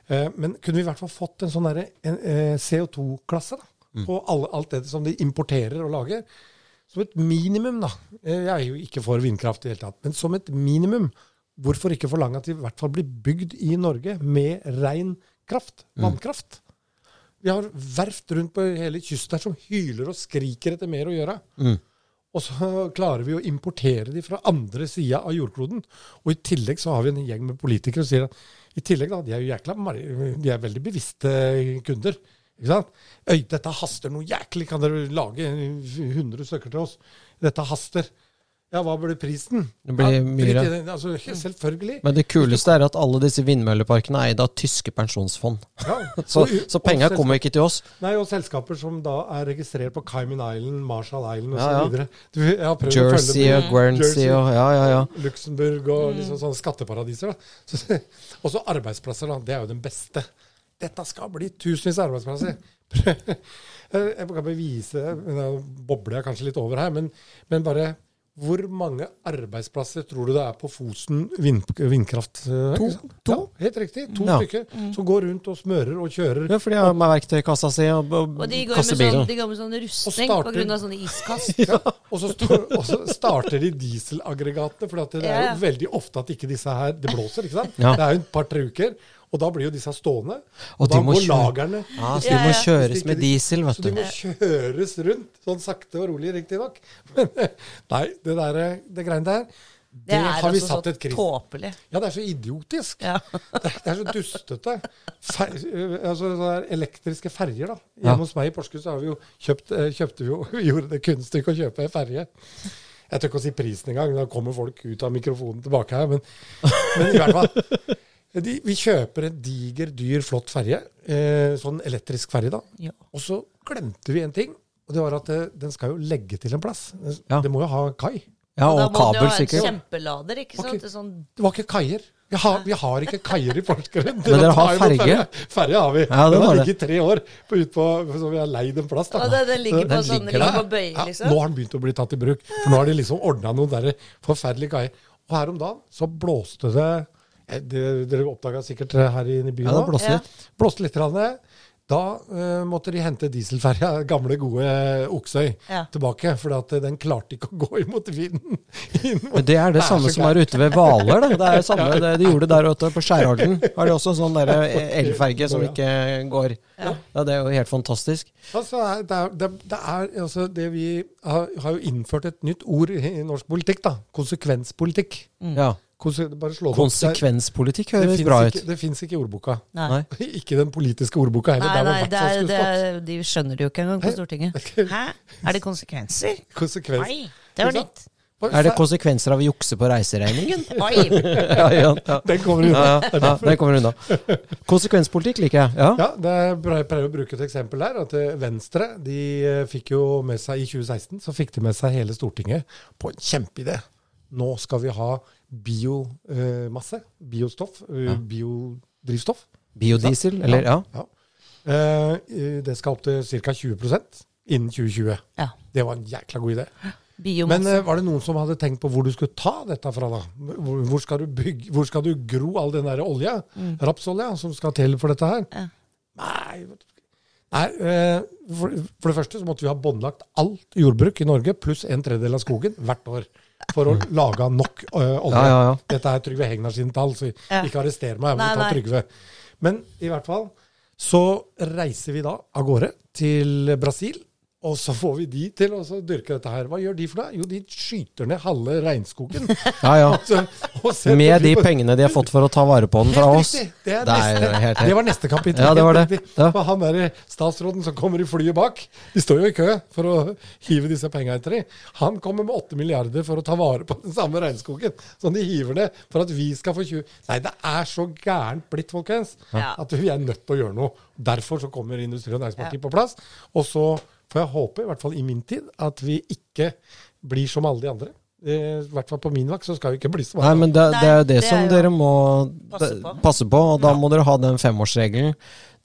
S3: Eh, men kunne vi i hvert fall fått en sånn eh, CO2-klasse da, på alle, alt det som de importerer og lager? Som et minimum, da. Eh, Jeg er jo ikke for vindkraft i det hele tatt, men som et minimum. Hvorfor ikke forlange at de i hvert fall blir bygd i Norge med rein kraft? Vannkraft. Vi har verft rundt på hele kysten her som hyler og skriker etter mer å gjøre.
S1: Mm.
S3: Og så klarer vi å importere de fra andre sida av jordkloden. Og i tillegg så har vi en gjeng med politikere som sier at i tillegg da, de er jo jækla de er veldig bevisste kunder. Ikke sant? Øy, dette haster noe jæklig. Kan dere lage 100 stykker til oss? Dette haster. Ja, hva blir prisen?
S1: Det blir
S3: ja,
S1: mye, ja.
S3: Altså, selvfølgelig.
S1: Men det kuleste er at alle disse vindmølleparkene er eid av tyske pensjonsfond.
S3: Ja.
S1: Så,
S3: Og-
S1: så penga kommer ikke til oss.
S3: Nei, og selskaper som da er registrert på Cayman Island, Marshall Island
S1: Ja, ja.
S3: osv. Har prøvd å
S1: Jersey og. Guernsey og Ja, ja, ja.
S3: Luxembourg og liksom sånne skatteparadiser. da. Så- Og så arbeidsplasser, da. Det er jo den beste. Dette skal bli tusenvis av arbeidsplasser. Jeg kan bevise vise Nå bobler jeg kanskje litt over her, men, men bare hvor mange arbeidsplasser tror du det er på Fosen vind, vindkraft? To. Ja, helt riktig. To
S1: Ja.
S3: stykker som går rundt og smører og kjører.
S1: ja for de har med verktøykassa si og, og,
S2: Og de går,
S1: kassebilen.
S2: sånn, de går med sånn rustning
S3: pga.
S2: på grunn av sånne iskast.
S3: Ja, og, så står, og så starter de dieselaggregatene, for det er jo veldig ofte at ikke disse her Det blåser, ikke sant?
S1: Ja.
S3: Det er jo et par-tre uker, og da blir jo disse stående.
S1: Og
S3: Og, da går
S1: kjøre-
S3: lagerne
S1: Ja, så de må kjøres med diesel, vet du.
S3: Så de må kjøres rundt, sånn sakte og rolig, riktignok. Men nei, det der, det greiene der, det,
S2: Det er
S3: har vi
S2: altså
S3: satt
S2: så
S3: et kryss
S2: tåpelig.
S3: Ja, det er så idiotisk.
S2: Ja.
S3: Det, det er så dustete. Fer, øh, altså, elektriske ferjer, da.
S1: Ja.
S3: Hos meg i Porsgrunn så har vi jo kjøpt, eh, kjøpte vi jo, vi gjorde det kunststykket å kjøpe ei ferje. Jeg tør ikke å si prisen engang, da kommer folk ut av mikrofonen tilbake her. Men, men i hvert fall. De, vi kjøper en diger, dyr, flott ferje. Eh, sånn elektrisk ferje, da.
S2: Ja.
S3: Og så glemte vi en ting. Og det var at det, den skal jo legge til en plass.
S1: Ja.
S3: Det må jo ha kai.
S1: Ja,
S2: og,
S1: og da
S2: må du
S1: jo
S2: ha en kjempelader, ikke sant? Det Sånn,
S3: Det var ikke kaier. Vi har, vi har ikke kaier i Porsgrunn.
S1: Men dere har ferge?
S3: Ferge har vi.
S1: Ja, det
S3: den har
S1: det.
S3: ligget i tre år på, ut på, så vi har leid en plass. da.
S2: Ja, det, det ligger på
S1: Den
S2: sånn,
S1: ligger
S2: det på bøye,
S3: Ja,
S2: liksom.
S3: nå har den begynt å bli tatt i bruk. For nå har de liksom ordna noen der forferdelige kaier. Og her om dagen så blåste det eh, det- Dere oppdaga sikkert her inne i byen
S1: Ja, det
S3: nå.
S1: blåste
S2: Ja.
S1: litt.
S3: Blåste litt. Da uh, måtte de hente dieselferja, gamle, gode Oksøy,
S2: Ja.
S3: tilbake. For eh, den klarte ikke å gå imot vinden.
S1: Men det er det samme
S3: så
S1: som er ute ved Hvaler. da. Det er det samme det de gjorde der ute på Skjærholden. Har de også en sånn elferge som ikke går. Ja, Det er jo helt fantastisk.
S3: Altså, det, er, det, er- det er altså det vi har, har jo innført et nytt ord i norsk politikk, da. Konsekvenspolitikk.
S1: Ja.
S3: Konse, bare slå.
S1: Konsekvenspolitikk høres bra
S3: ikke,
S1: ut.
S3: det fins ikke i ordboka.
S2: Nei.
S3: Ikke den politiske ordboka heller.
S2: Nei, nei, det er, det er, de skjønner det jo ikke engang på Stortinget. Hæ? Er det konsekvenser?
S3: Konsekvens.
S2: Nei, det var nytt.
S1: Er det konsekvenser av å jukse på reiseregningen?
S2: Oi!
S1: ja, ja, ja.
S3: Den kommer unna.
S1: Ja, ja, ja, den kommer unna. Konsekvenspolitikk liker jeg. Ja.
S3: Ja, det er, jeg pleier å bruke et eksempel der. at eh, Venstre de eh, fikk jo med seg i 2016 så fikk de med seg hele Stortinget på en kjempeidé. Nå skal vi ha biomasse. biostoff. ja. Biodrivstoff.
S1: Biodiesel, eller ja.
S3: Ja. Eh, det skal opp til ca. 20% innen 2020.
S2: Ja.
S3: Det var en jækla god idé. Men
S2: Biomasse.
S3: Men var det noen som hadde tenkt på hvor du skulle ta dette fra, da? Hvor, skal, du bygge, hvor skal du gro all den der olja, rapsolja, som skal til for dette her?
S2: Ja.
S3: Nei, Nei eh, for, for det første så måtte vi ha båndlagt alt jordbruk i Norge, pluss en tredjedel av skogen, hvert år. For å lage nok eh, olje.
S1: Ja, ja, ja.
S3: Dette er Trygve Hegnar sine tall, så ikke arrester meg. Jeg må
S2: Nei,
S3: ta. Trygve. Men i hvert fall så reiser vi da av gårde til Brasil. Og så får vi de til å dyrke dette her. Hva gjør de for noe? Jo, de skyter ned halve regnskogen.
S1: ja, ja.
S3: Så- og
S1: Med de pengene de har fått for å ta vare på den fra oss.
S3: Det, er
S1: Det
S3: neste,
S1: helt-
S3: det var neste kapittel.
S1: Ja, det var det. Ja.
S3: Han der statsråden som kommer i flyet bak, de står jo i kø for å hive disse penga etter dem. Han kommer med 8 milliarder for å ta vare på den samme regnskogen som de hiver ned for at vi skal få 20 Nei, det er så gærent blitt, folkens,
S2: Ja.
S3: at vi er nødt til å gjøre noe. Derfor så kommer Industri- og Næringspartiet
S2: Ja.
S3: på plass. Og så får jeg håper, i hvert fall i min tid, at vi ikke blir som alle de andre. Eh, I hvert fall på min vakt så skal vi ikke bli som alle Nei,
S1: men det, det er jo det,
S2: det
S1: som dere må
S2: Passe på.
S1: passe på, og da må dere ha den femårsregelen.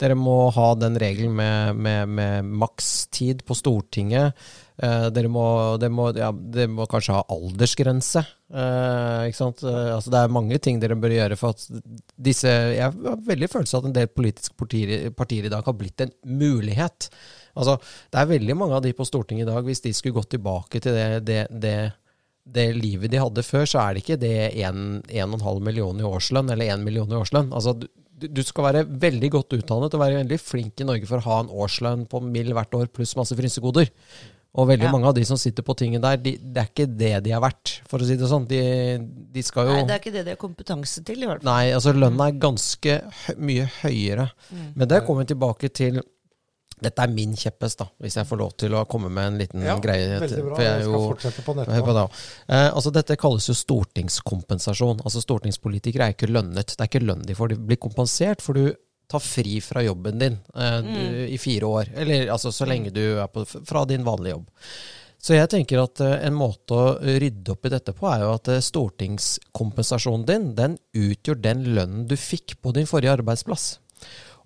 S1: Dere må ha den regelen med, med, med makstid på Stortinget. Eh, dere, må, dere, må, ja, dere må kanskje ha aldersgrense. Eh, ikke sant? Eh, altså det er mange ting dere bør gjøre for at disse Jeg har veldig følelse av at en del politiske partier, partier i dag har blitt en mulighet. Altså, det er veldig mange av de på Stortinget i dag, hvis de skulle gått tilbake til det, det, det det livet de hadde før, så er det ikke det 1,5 million i årslønn, eller 1 million i årslønn. Altså, du, du skal være veldig godt utdannet og være veldig flink i Norge for å ha en årslønn på mill hvert år, pluss masse frynsegoder. Og veldig
S2: Ja.
S1: mange av de som sitter på tinget der, de, det er ikke det de er verdt, for å si det sånn. De, de skal jo
S2: Nei, det er ikke det de har kompetanse til, i hvert fall.
S1: Nei, altså lønna er ganske hø mye høyere.
S2: Mm.
S1: Men det kommer vi tilbake til Dette er min kjepphest, da, hvis jeg får lov til å komme med en liten
S3: Ja,
S1: greie.
S3: veldig bra.
S1: for jeg
S3: Jeg skal
S1: jo-
S3: fortsette på
S1: Hør på det. Eh, altså Dette kalles jo stortingskompensasjon. Altså Stortingspolitikere er ikke lønnet. Det er ikke lønn de får. De blir kompensert for du tar fri fra jobben din eh, du, i fire år. Eller altså så lenge du er på, fra din vanlige jobb. Så jeg tenker at eh, en måte å rydde opp i dette på, er jo at eh, stortingskompensasjonen din, den utgjør den lønnen du fikk på din forrige arbeidsplass.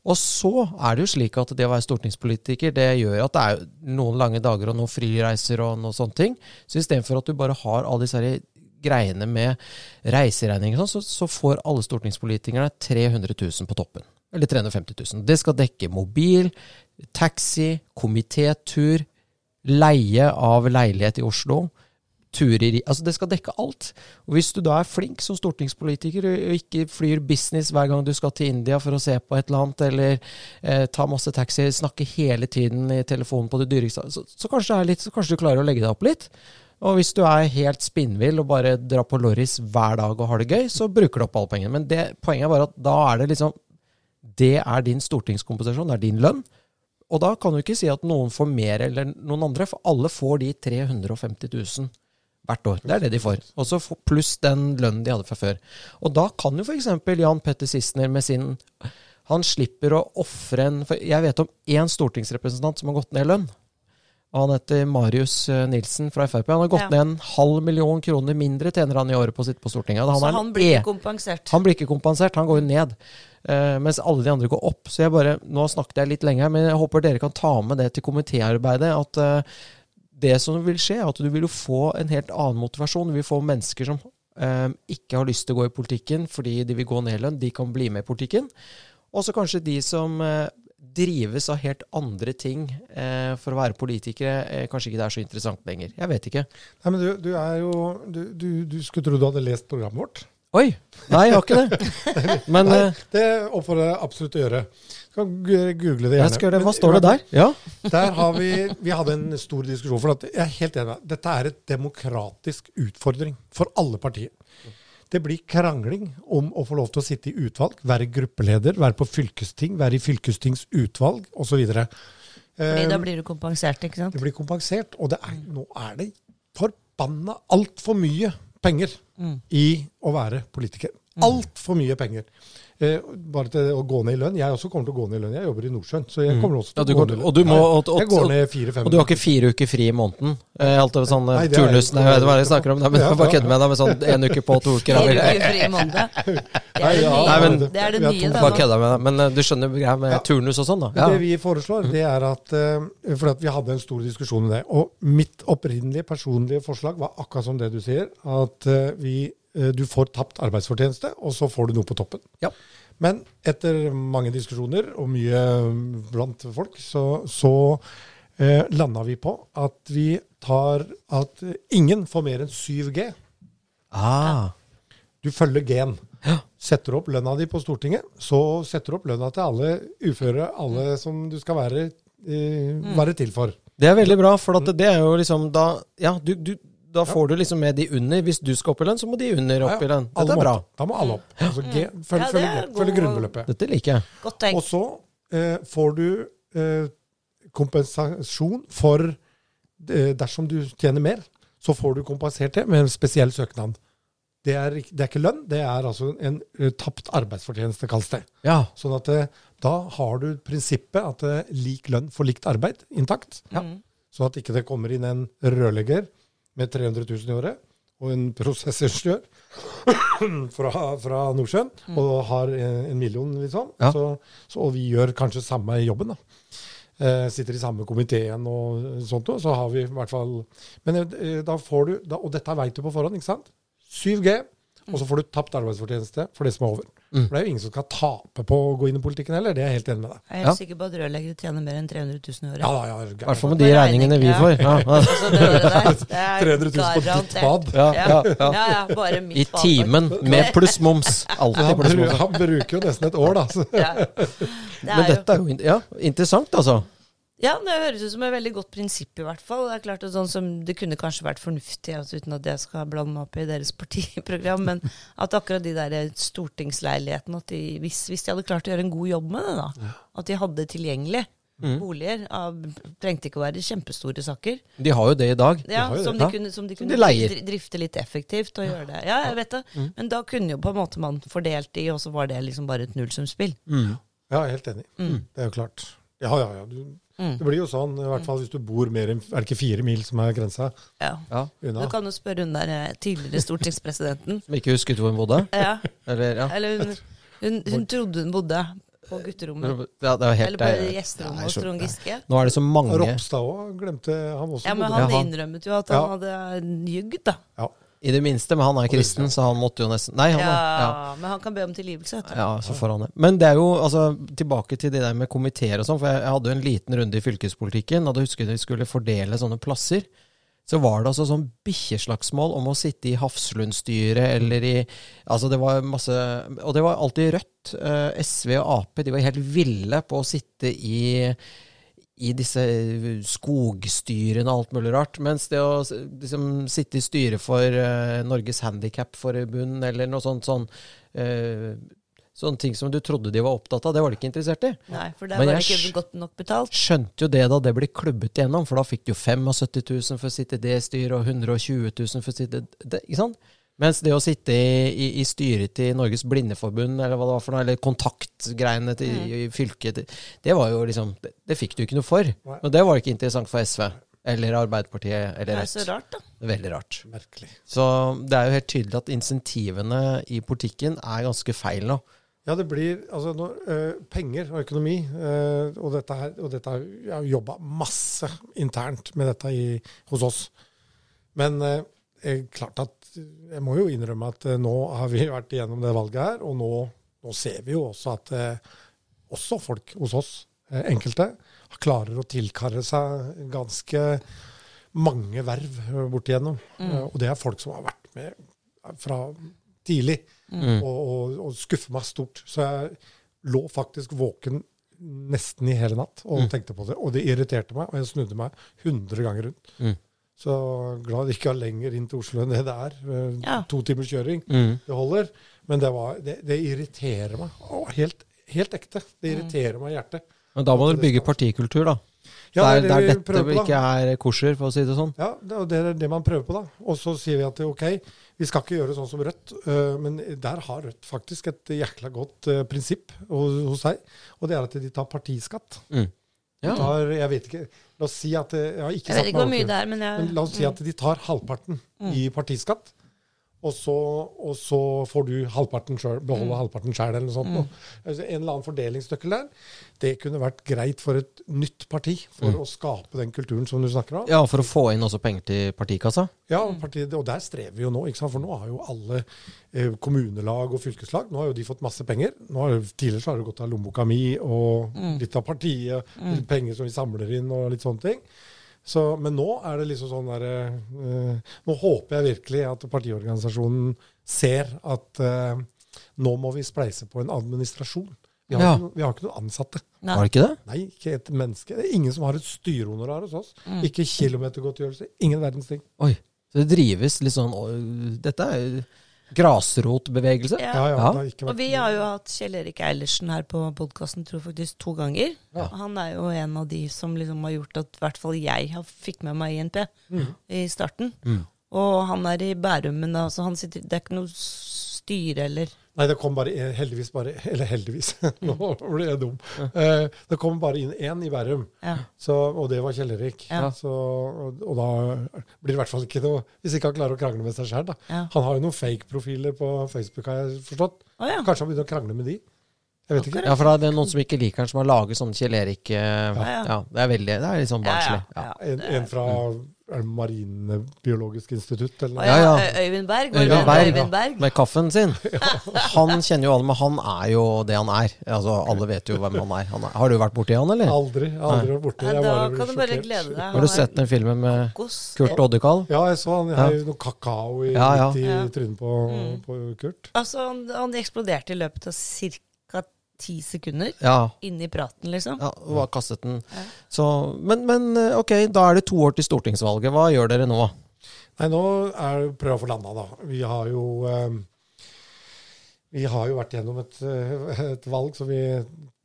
S1: Og så er det jo slik at det å være stortingspolitiker, det gjør at det er noen lange dager og noen frireiser og noen sånne ting. Så istedenfor at du bare har alle disse greiene med reiseregninger, og sånn, så, får alle stortingspolitikerne 300 000 på toppen. Eller 350 000. Det skal dekke mobil, taxi, komitétur, leie av leilighet i Oslo, turer i Altså, det skal dekke alt. Og hvis du da er flink som stortingspolitiker og ikke flyr business hver gang du skal til India for å se på et eller annet, eller eh, ta masse taxi, snakke hele tiden i telefonen på det dyreste, så, så, kanskje det litt, så kanskje du klarer å legge deg opp litt. Og hvis du er helt spinnvill og bare drar på Lorris hver dag og har det gøy, så bruker du opp alle pengene. Men det, poenget er bare at da er det liksom Det er din stortingskompensasjon, det er din lønn. Og da kan du ikke si at noen får mer eller noen andre, for alle får de 350 000 hvert år. Det er det de får. Også pluss den lønnen de hadde fra før. Og da kan jo f.eks. Jan Petter Sissener med sin Han slipper å ofre en For jeg vet om én stortingsrepresentant som har gått ned i lønn. Han heter Marius eh, Nilsen fra Frp. Han har gått
S2: Ja.
S1: ned en halv million kroner mindre tjener han i året på å sitte på Stortinget. Han
S2: Så han
S1: blir
S2: blir
S1: E.
S2: ikke kompensert.
S1: Han blir ikke kompensert, han går jo ned. Uh, mens alle de andre går opp. Så jeg bare, Nå snakket jeg litt lenge her, men jeg håper dere kan ta med det til komitéarbeidet. At eh, det som vil skje, er at du vil få en helt annen motivasjon. Du vil få mennesker som um, ikke har lyst til å gå i politikken fordi de vil gå ned i lønn. De kan bli med i politikken. Og så kanskje de som uh, drives av helt andre ting uh, for å være politikere, uh, kanskje ikke det er så interessant lenger. Jeg vet ikke.
S3: Nei, men du, du er jo du, du, du skulle tro du hadde lest programmet vårt.
S1: Oi! Nei, jeg har ikke det. Men
S3: Nei, det oppfordrer jeg absolutt å gjøre. Kan google det
S1: jeg
S3: gjerne.
S1: skal gjøre det. Hva står det der? Ja.
S3: Der har vi, vi hadde en stor diskusjon. for at Jeg er helt enig. med deg. Dette er et demokratisk utfordring for alle partier. Det blir krangling om å få lov til å sitte i utvalg, være gruppeleder, være på fylkesting, være i fylkestingsutvalg osv.
S2: Fordi da blir du kompensert, ikke sant?
S3: Det blir kompensert. Og det er, nå er det forbanna altfor mye penger
S2: Mm.
S3: i å være politiker. Altfor mye penger. Eh, bare til å gå ned i lønn. Jeg også kommer til å gå ned i lønn. Jeg jobber i Nordsjøen, så jeg kommer også til
S1: Ja,
S3: å gå ned i lønn.
S1: og du må- og- og-
S3: jeg går ned fire-fem.
S1: Og du har ikke fire uker fri i måneden? Eh, alt over sånn turnus Nei, jeg vet hva jeg snakker om. Nei, men
S3: Ja,
S1: bare kødder med deg med sånn en uke på, to uker av.
S2: Fire
S1: uke
S2: uker fri i måneden. Det er det nye,
S1: Nei, men-
S2: det, er det nye da.
S1: Bare kødder med deg. Men eh, du skjønner greia med
S3: Ja.
S1: turnus og sånn, da?
S3: Ja. Det vi foreslår, det er at eh, For at vi hadde en stor diskusjon om det. Og mitt opprinnelige personlige forslag var akkurat som det du sier. At eh, vi, du får tapt arbeidsfortjeneste, og så får du noe på toppen.
S1: Ja.
S3: Men etter mange diskusjoner og mye mm, blant folk, så, så eh, landa vi på at vi tar at ingen får mer enn 7G.
S1: Ah.
S3: Du følger G-en. Setter opp lønna di på Stortinget, så setter du opp lønna til alle uføre, alle som du skal være, eh, være til for.
S1: Det er veldig bra, for at det er jo liksom da Ja, du, du, da får du liksom med de under. Hvis du skal opp i lønn, så må de under opp i lønn.
S3: det
S1: Dette er bra.
S3: Da må alle opp. Altså G, følg,
S2: Ja,
S3: følg, følg grunnbeløpet.
S1: Dette liker jeg.
S2: Godt tenkt.
S3: Og så eh, får du eh, kompensasjon for eh, Dersom du tjener mer, så får du kompensert det med en spesiell søknad. Det er, det er ikke lønn, det er altså en uh, tapt arbeidsfortjeneste, kalles det.
S1: Ja.
S3: Sånn at eh, da har du prinsippet at eh, lik lønn for likt arbeid intakt.
S2: Mm.
S3: Sånn at ikke det kommer inn en rørlegger med 300 000 i året og en prosessingeniør fra, fra Nordsjøen og har en, en million, liksom.
S1: Ja.
S3: Så, så, og vi gjør kanskje samme jobben, da. Eh, sitter i samme komiteen og sånt, og så har vi i hvert fall Men eh, da får du da, Og dette veit du på forhånd, ikke sant? 7G, og så får du tapt arbeidsfortjeneste for det som er over.
S1: Mm.
S3: For det er jo ingen som skal tape på å gå inn i politikken heller, det er jeg helt enig med deg.
S2: Jeg er helt
S1: Ja.
S2: sikker på at rørleggere tjener mer enn 300 000 i året.
S3: Ja, ja,
S1: I hvert fall med de regningene vi får. Ja. Ja.
S2: Altså, det der, det er
S3: 300 000 på ditt bad.
S1: Ja, ja, ja.
S2: ja, ja, bare mitt
S1: I
S2: badekar.
S1: timen, med pluss moms. Alltid pluss moms.
S3: han bruker jo nesten et år, da.
S2: Ja. Det
S1: Men
S2: er jo,
S1: dette er jo ja, interessant, altså.
S2: Ja, det høres ut som et veldig godt prinsipp, i hvert fall. Det er klart at sånn som Det kunne kanskje vært fornuftig, altså, uten at jeg skal blande meg opp i deres partiprogram, men at akkurat de der stortingsleilighetene at de, hvis, hvis de hadde klart å gjøre en god jobb med det, da, at de hadde tilgjengelig
S1: Mm.
S2: boliger av, Trengte ikke å være kjempestore saker.
S1: De har jo det i dag.
S2: Ja,
S3: har jo
S2: som
S3: det.
S2: de, kunne, som de
S1: Som
S2: kunne
S1: de leier.
S2: drifte litt effektivt og gjøre det. Ja, jeg vet det. Men da kunne jo på en måte man fordelt de, og så var det liksom bare et nullsumspill.
S1: Mm.
S3: Ja, helt enig. Det er jo klart. Ja, ja, ja. Du,
S2: Mm.
S3: det blir jo sånn, i hvert fall hvis du bor mer enn Er det ikke fire mil som er grensa
S2: Ja.
S1: Ja.
S3: unna?
S2: Du kan jo spørre hun der eh, tidligere stortingspresidenten.
S1: Som ikke husket hvor hun bodde?
S2: Ja,
S1: Eller, ja.
S2: eller hun, hun, hun trodde hun bodde på gutterommet.
S1: ja det var helt
S2: Eller på
S1: er-
S2: gjesterommet hos Trond Giske.
S1: Nå er det så mange
S3: Ropstad òg glemte han også.
S2: Ja, men han innrømmet jo at han
S3: Ja.
S2: hadde ljugd, da.
S3: ja.
S1: I det minste, men han er kristen, så han måtte jo nesten Nei, han
S2: Ja,
S1: er ja.
S2: Men han kan be om tilgivelse.
S1: Ja, så får han det. Men det er jo, altså, tilbake til det der med komiteer og sånn, for jeg, jeg hadde jo en liten runde i fylkespolitikken, og da husker jeg vi skulle fordele sånne plasser. Så var det altså sånn bikkjeslagsmål om å sitte i Hafslund-styret eller i Altså, det var masse Og det var alltid Rødt, eh, SV og Ap, de var helt ville på å sitte i i disse skogstyrene og alt mulig rart. Mens det å liksom, sitte i styret for uh, Norges Handikapforbund eller noe sånt sånn uh, Sånne ting som du trodde de var opptatt av, det var de ikke interessert i.
S2: Nei, for det
S1: Men
S2: var
S1: det
S2: ikke godt nok betalt.
S1: Skjønte jo det da det ble klubbet igjennom, for da fikk du jo 75 000 for å sitte i det styret, og 120 000 for å sitte det, Ikke sant? Mens det å sitte i, i, i styret til Norges Blindeforbund, eller hva det var for noe, eller kontaktgreiene til i fylket, det, var jo liksom det, det fikk du ikke noe for.
S3: Nei.
S1: Og det var ikke interessant for SV. Eller Arbeiderpartiet,
S2: Det er så rart, da.
S1: Veldig rart.
S3: Merkelig.
S1: Så det er jo helt tydelig at insentivene i politikken er ganske feil nå.
S3: Ja, det blir altså når, eh, penger og økonomi, eh, og dette her, og dette jeg har jobba masse internt med dette i, hos oss. Men det er klart at jeg må jo innrømme at eh, nå har vi vært igjennom det valget her, og nå, nå ser vi jo også at eh, også folk hos oss, eh, enkelte, klarer å tilkarre seg ganske mange verv bort igjennom. Mm. og det er folk som har vært med fra tidlig
S1: Mm.
S3: og, og, og skuffer meg stort. Så jeg lå faktisk våken nesten i hele natt og
S1: Mm.
S3: tenkte på det. Og det irriterte meg, og jeg snudde meg 100 ganger rundt.
S1: Mm.
S3: Så glad det ikke er lenger inn til Oslo enn det det er. Eh,
S2: Ja.
S3: To timers kjøring.
S1: Mm.
S3: Det holder. Men det, var, det, det irriterer meg. Å, helt, helt ekte. Det irriterer meg i hjertet.
S1: Men da må du bygge partikultur, da.
S3: Ja,
S1: der,
S3: det er det vi
S1: dette
S3: prøver på,
S1: ikke er kosher, for å si det sånn.
S3: Ja, det er det er man prøver på, da. Og så sier vi at ok, vi skal ikke gjøre sånn som Rødt, øh, men der har Rødt faktisk et jækla godt øh, prinsipp hos seg, og det er at de tar partiskatt.
S1: Mm.
S3: De
S1: Ja.
S3: tar, jeg vet ikke, la oss si at Jeg har ikke
S2: Jeg vet ikke hvor
S3: meg
S2: mye
S3: ordentlig-
S2: det er, men jeg
S3: men la oss si at de tar halvparten i partiskatt, og så, og så får du halvparten selv, beholde halvparten sjøl, eller noe sånt. Mm. Altså, en eller annen fordelingsnøkkel der. Det kunne vært greit for et nytt parti, for å skape den kulturen som du snakker om.
S1: Ja, for å få inn også penger til partikassa.
S3: Ja, partiet, og der strever vi jo nå. For nå har jo alle eh, kommunelag og fylkeslag nå har jo de fått masse penger. Har, tidligere har det gått av lommeboka mi og litt av partiet, litt penger som vi samler inn og litt sånne ting. Så, men nå er det liksom sånn derre eh, Nå håper jeg virkelig at partiorganisasjonen ser at eh, nå må vi spleise på en administrasjon. Vi har,
S1: Ja.
S3: ikke, vi har ikke noen ansatte.
S2: Nei.
S1: Var det ikke det?
S3: Nei, ikke et menneske. Det er ingen som har et styrehonorar hos oss. Ikke kilometergodtgjørelse. Ingen verdens ting.
S1: Oi. Så det drives litt sånn Dette er jo grasrotbevegelse.
S2: Ja.
S3: Ja, ja,
S2: Og vi har jo hatt Kjell Erik Eilertsen her på podkasten tror faktisk to ganger.
S1: Ja.
S2: Han er jo en av de som liksom har gjort at i hvert fall jeg har fikk med meg INP i starten.
S1: Mm.
S2: Og han er i Bærum, men altså han sitter, det er ikke noe styre eller
S3: Nei, det kom bare en- heldigvis bare Eller heldigvis, nå ble jeg dum. Eh, det kom bare inn én i Bærum,
S2: ja.
S3: så, og det var Kjell Erik.
S2: Ja.
S3: Så, og, og da blir det i hvert fall ikke noe Hvis ikke han klarer å krangle med seg sjøl, da.
S2: Ja.
S3: Han har jo noen fake-profiler på Facebook, har jeg forstått.
S2: Oh, ja.
S3: Kanskje han begynner å krangle med de? Jeg vet ikke.
S1: Ja, for da er det noen som ikke liker han, som har laget sånne Kjell Erik eh,
S2: Ja.
S1: ja, Det er veldig Det er litt sånn barnslig.
S2: Ja, ja,
S1: Ja.
S2: ja.
S3: En, en fra er det Marinebiologisk institutt, eller?
S2: noe?
S1: Ja, ja.
S2: Øyvind Berg.
S1: Øyvind? Berg,
S2: Øyvind Berg.
S1: Med kaffen sin. Han kjenner jo alle, men han er jo det han er. Altså, Alle vet jo hvem han er. Han er. Har du vært borti han, eller?
S3: Aldri. Aldri vært borti
S2: Ja, da
S3: bare blir
S2: kan du bare
S3: sjokkert.
S2: glede deg.
S1: Har du sett den filmen med
S2: Kokos.
S1: Kurt Oddekal?
S3: Ja, jeg så han. Jeg har jo noe kakao i,
S1: Ja, ja.
S3: i trynet på,
S2: Mm.
S3: på Kurt.
S2: Altså, han, han eksploderte i løpet av ca. ti sekunder.
S1: Ja.
S2: Inni praten, liksom.
S1: ja og bare kastet den.
S2: Ja.
S1: Så, men, men eh, ok, da er det to år til stortingsvalget. Hva gjør dere nå?
S3: Nei, nå er det prøve å få landa, da. Vi har jo eh, Vi har jo vært gjennom et, eh, et valg som vi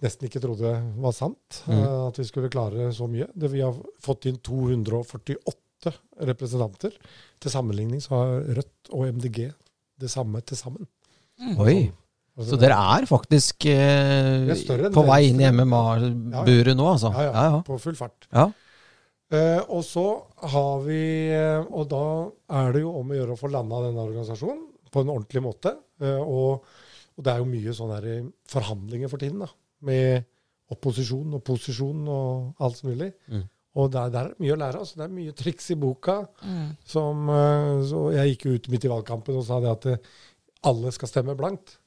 S3: nesten ikke trodde var sant.
S1: Mm.
S3: eh, At vi skulle klare så mye. Det, vi har fått inn 248 representanter. Til sammenligning så har Rødt og MDG det samme til sammen.
S1: Oi,
S3: Altså,
S1: så dere er faktisk eh,
S3: er
S1: på vei inn i. MMA-buret nå, altså?
S3: ja, ja,
S1: Ja, ja.
S3: På full fart.
S1: ja.
S3: Eh, og så har vi eh, Og da er det jo om å gjøre å få landa denne organisasjonen på en ordentlig måte. Eh, og, og det er jo mye sånne forhandlinger for tiden, da. Med opposisjon og posisjon og alt som mulig.
S1: Mm.
S3: Og der, der er det mye å lære. altså Det er mye triks i boka.
S2: Mm.
S3: Som, eh, så jeg gikk jo ut midt i valgkampen og sa det at alle skal stemme blankt.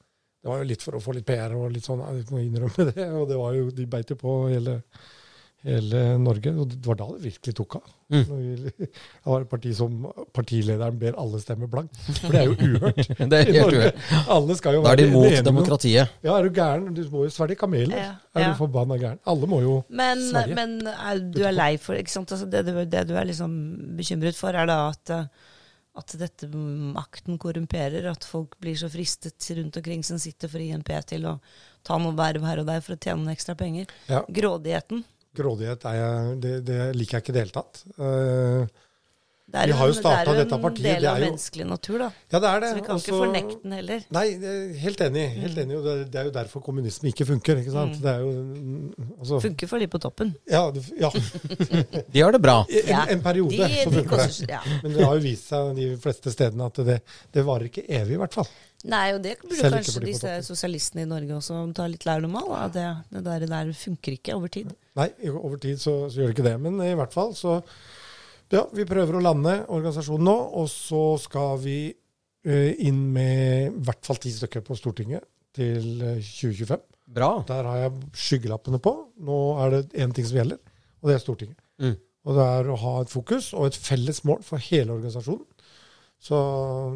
S3: Det var jo litt for å få litt PR og litt sånn, jeg må innrømme det. Og det var jo, de beit jo på hele, hele Norge. Og det var da det virkelig tok av.
S1: Mm.
S3: Det var et parti som partilederen ber alle stemme blankt. For det er jo uhørt.
S1: Det er helt uhørt.
S3: Alle skal jo
S1: Da er de
S3: være om-
S1: demokratiet.
S3: Ja, er du gæren? Du må jo svelge kameler.
S2: Ja,
S3: Er
S2: ja.
S3: du forbanna gæren? Alle må jo
S2: Men, men er, du er lei for ikke sant? Altså, det, du, det du er liksom bekymret for, er da at, eh, at dette makten korrumperer. At folk blir så fristet rundt omkring som sitter for INP til å ta noen verv her og der for å tjene noen ekstra penger.
S3: Ja.
S2: Grådigheten.
S3: Grådighet er jeg, det, det liker jeg ikke i det hele tatt. Eh,
S2: Det er
S3: Vi
S2: jo
S3: har jo
S2: det er jo en del av
S3: jo-
S2: menneskelig natur, da.
S3: Ja, det er det.
S2: Så vi kan ikke
S3: Også-
S2: fornekte den heller.
S3: Nei, helt enig. Helt enig. Og det, er- jo derfor kommunisme ikke funker. ikke sant? Det er jo altså,
S2: Funker for de på toppen.
S3: ja, det- ja,
S1: De gjør det bra.
S3: en, en periode
S2: de,
S3: så
S2: de
S3: koster, det.
S2: ja.
S3: Men det har jo vist seg de fleste stedene at det, det varer ikke evig, i hvert fall.
S2: Nei, og det burde
S3: Selv
S2: kanskje
S3: de
S2: disse sosialistene i Norge også ta litt lærdom av. Det, det der, der funker ikke over tid.
S3: Nei, over tid så, så gjør det ikke det. Men i hvert fall så Ja, vi prøver å lande organisasjonen nå, og så skal vi eh, inn med i hvert fall ti stykker på Stortinget til eh, 2025.
S1: Bra.
S3: Der har jeg skyggelappene på. Nå er det én ting som gjelder, og det er Stortinget.
S1: Mm.
S3: Og det er å ha et fokus og et felles mål for hele organisasjonen. Så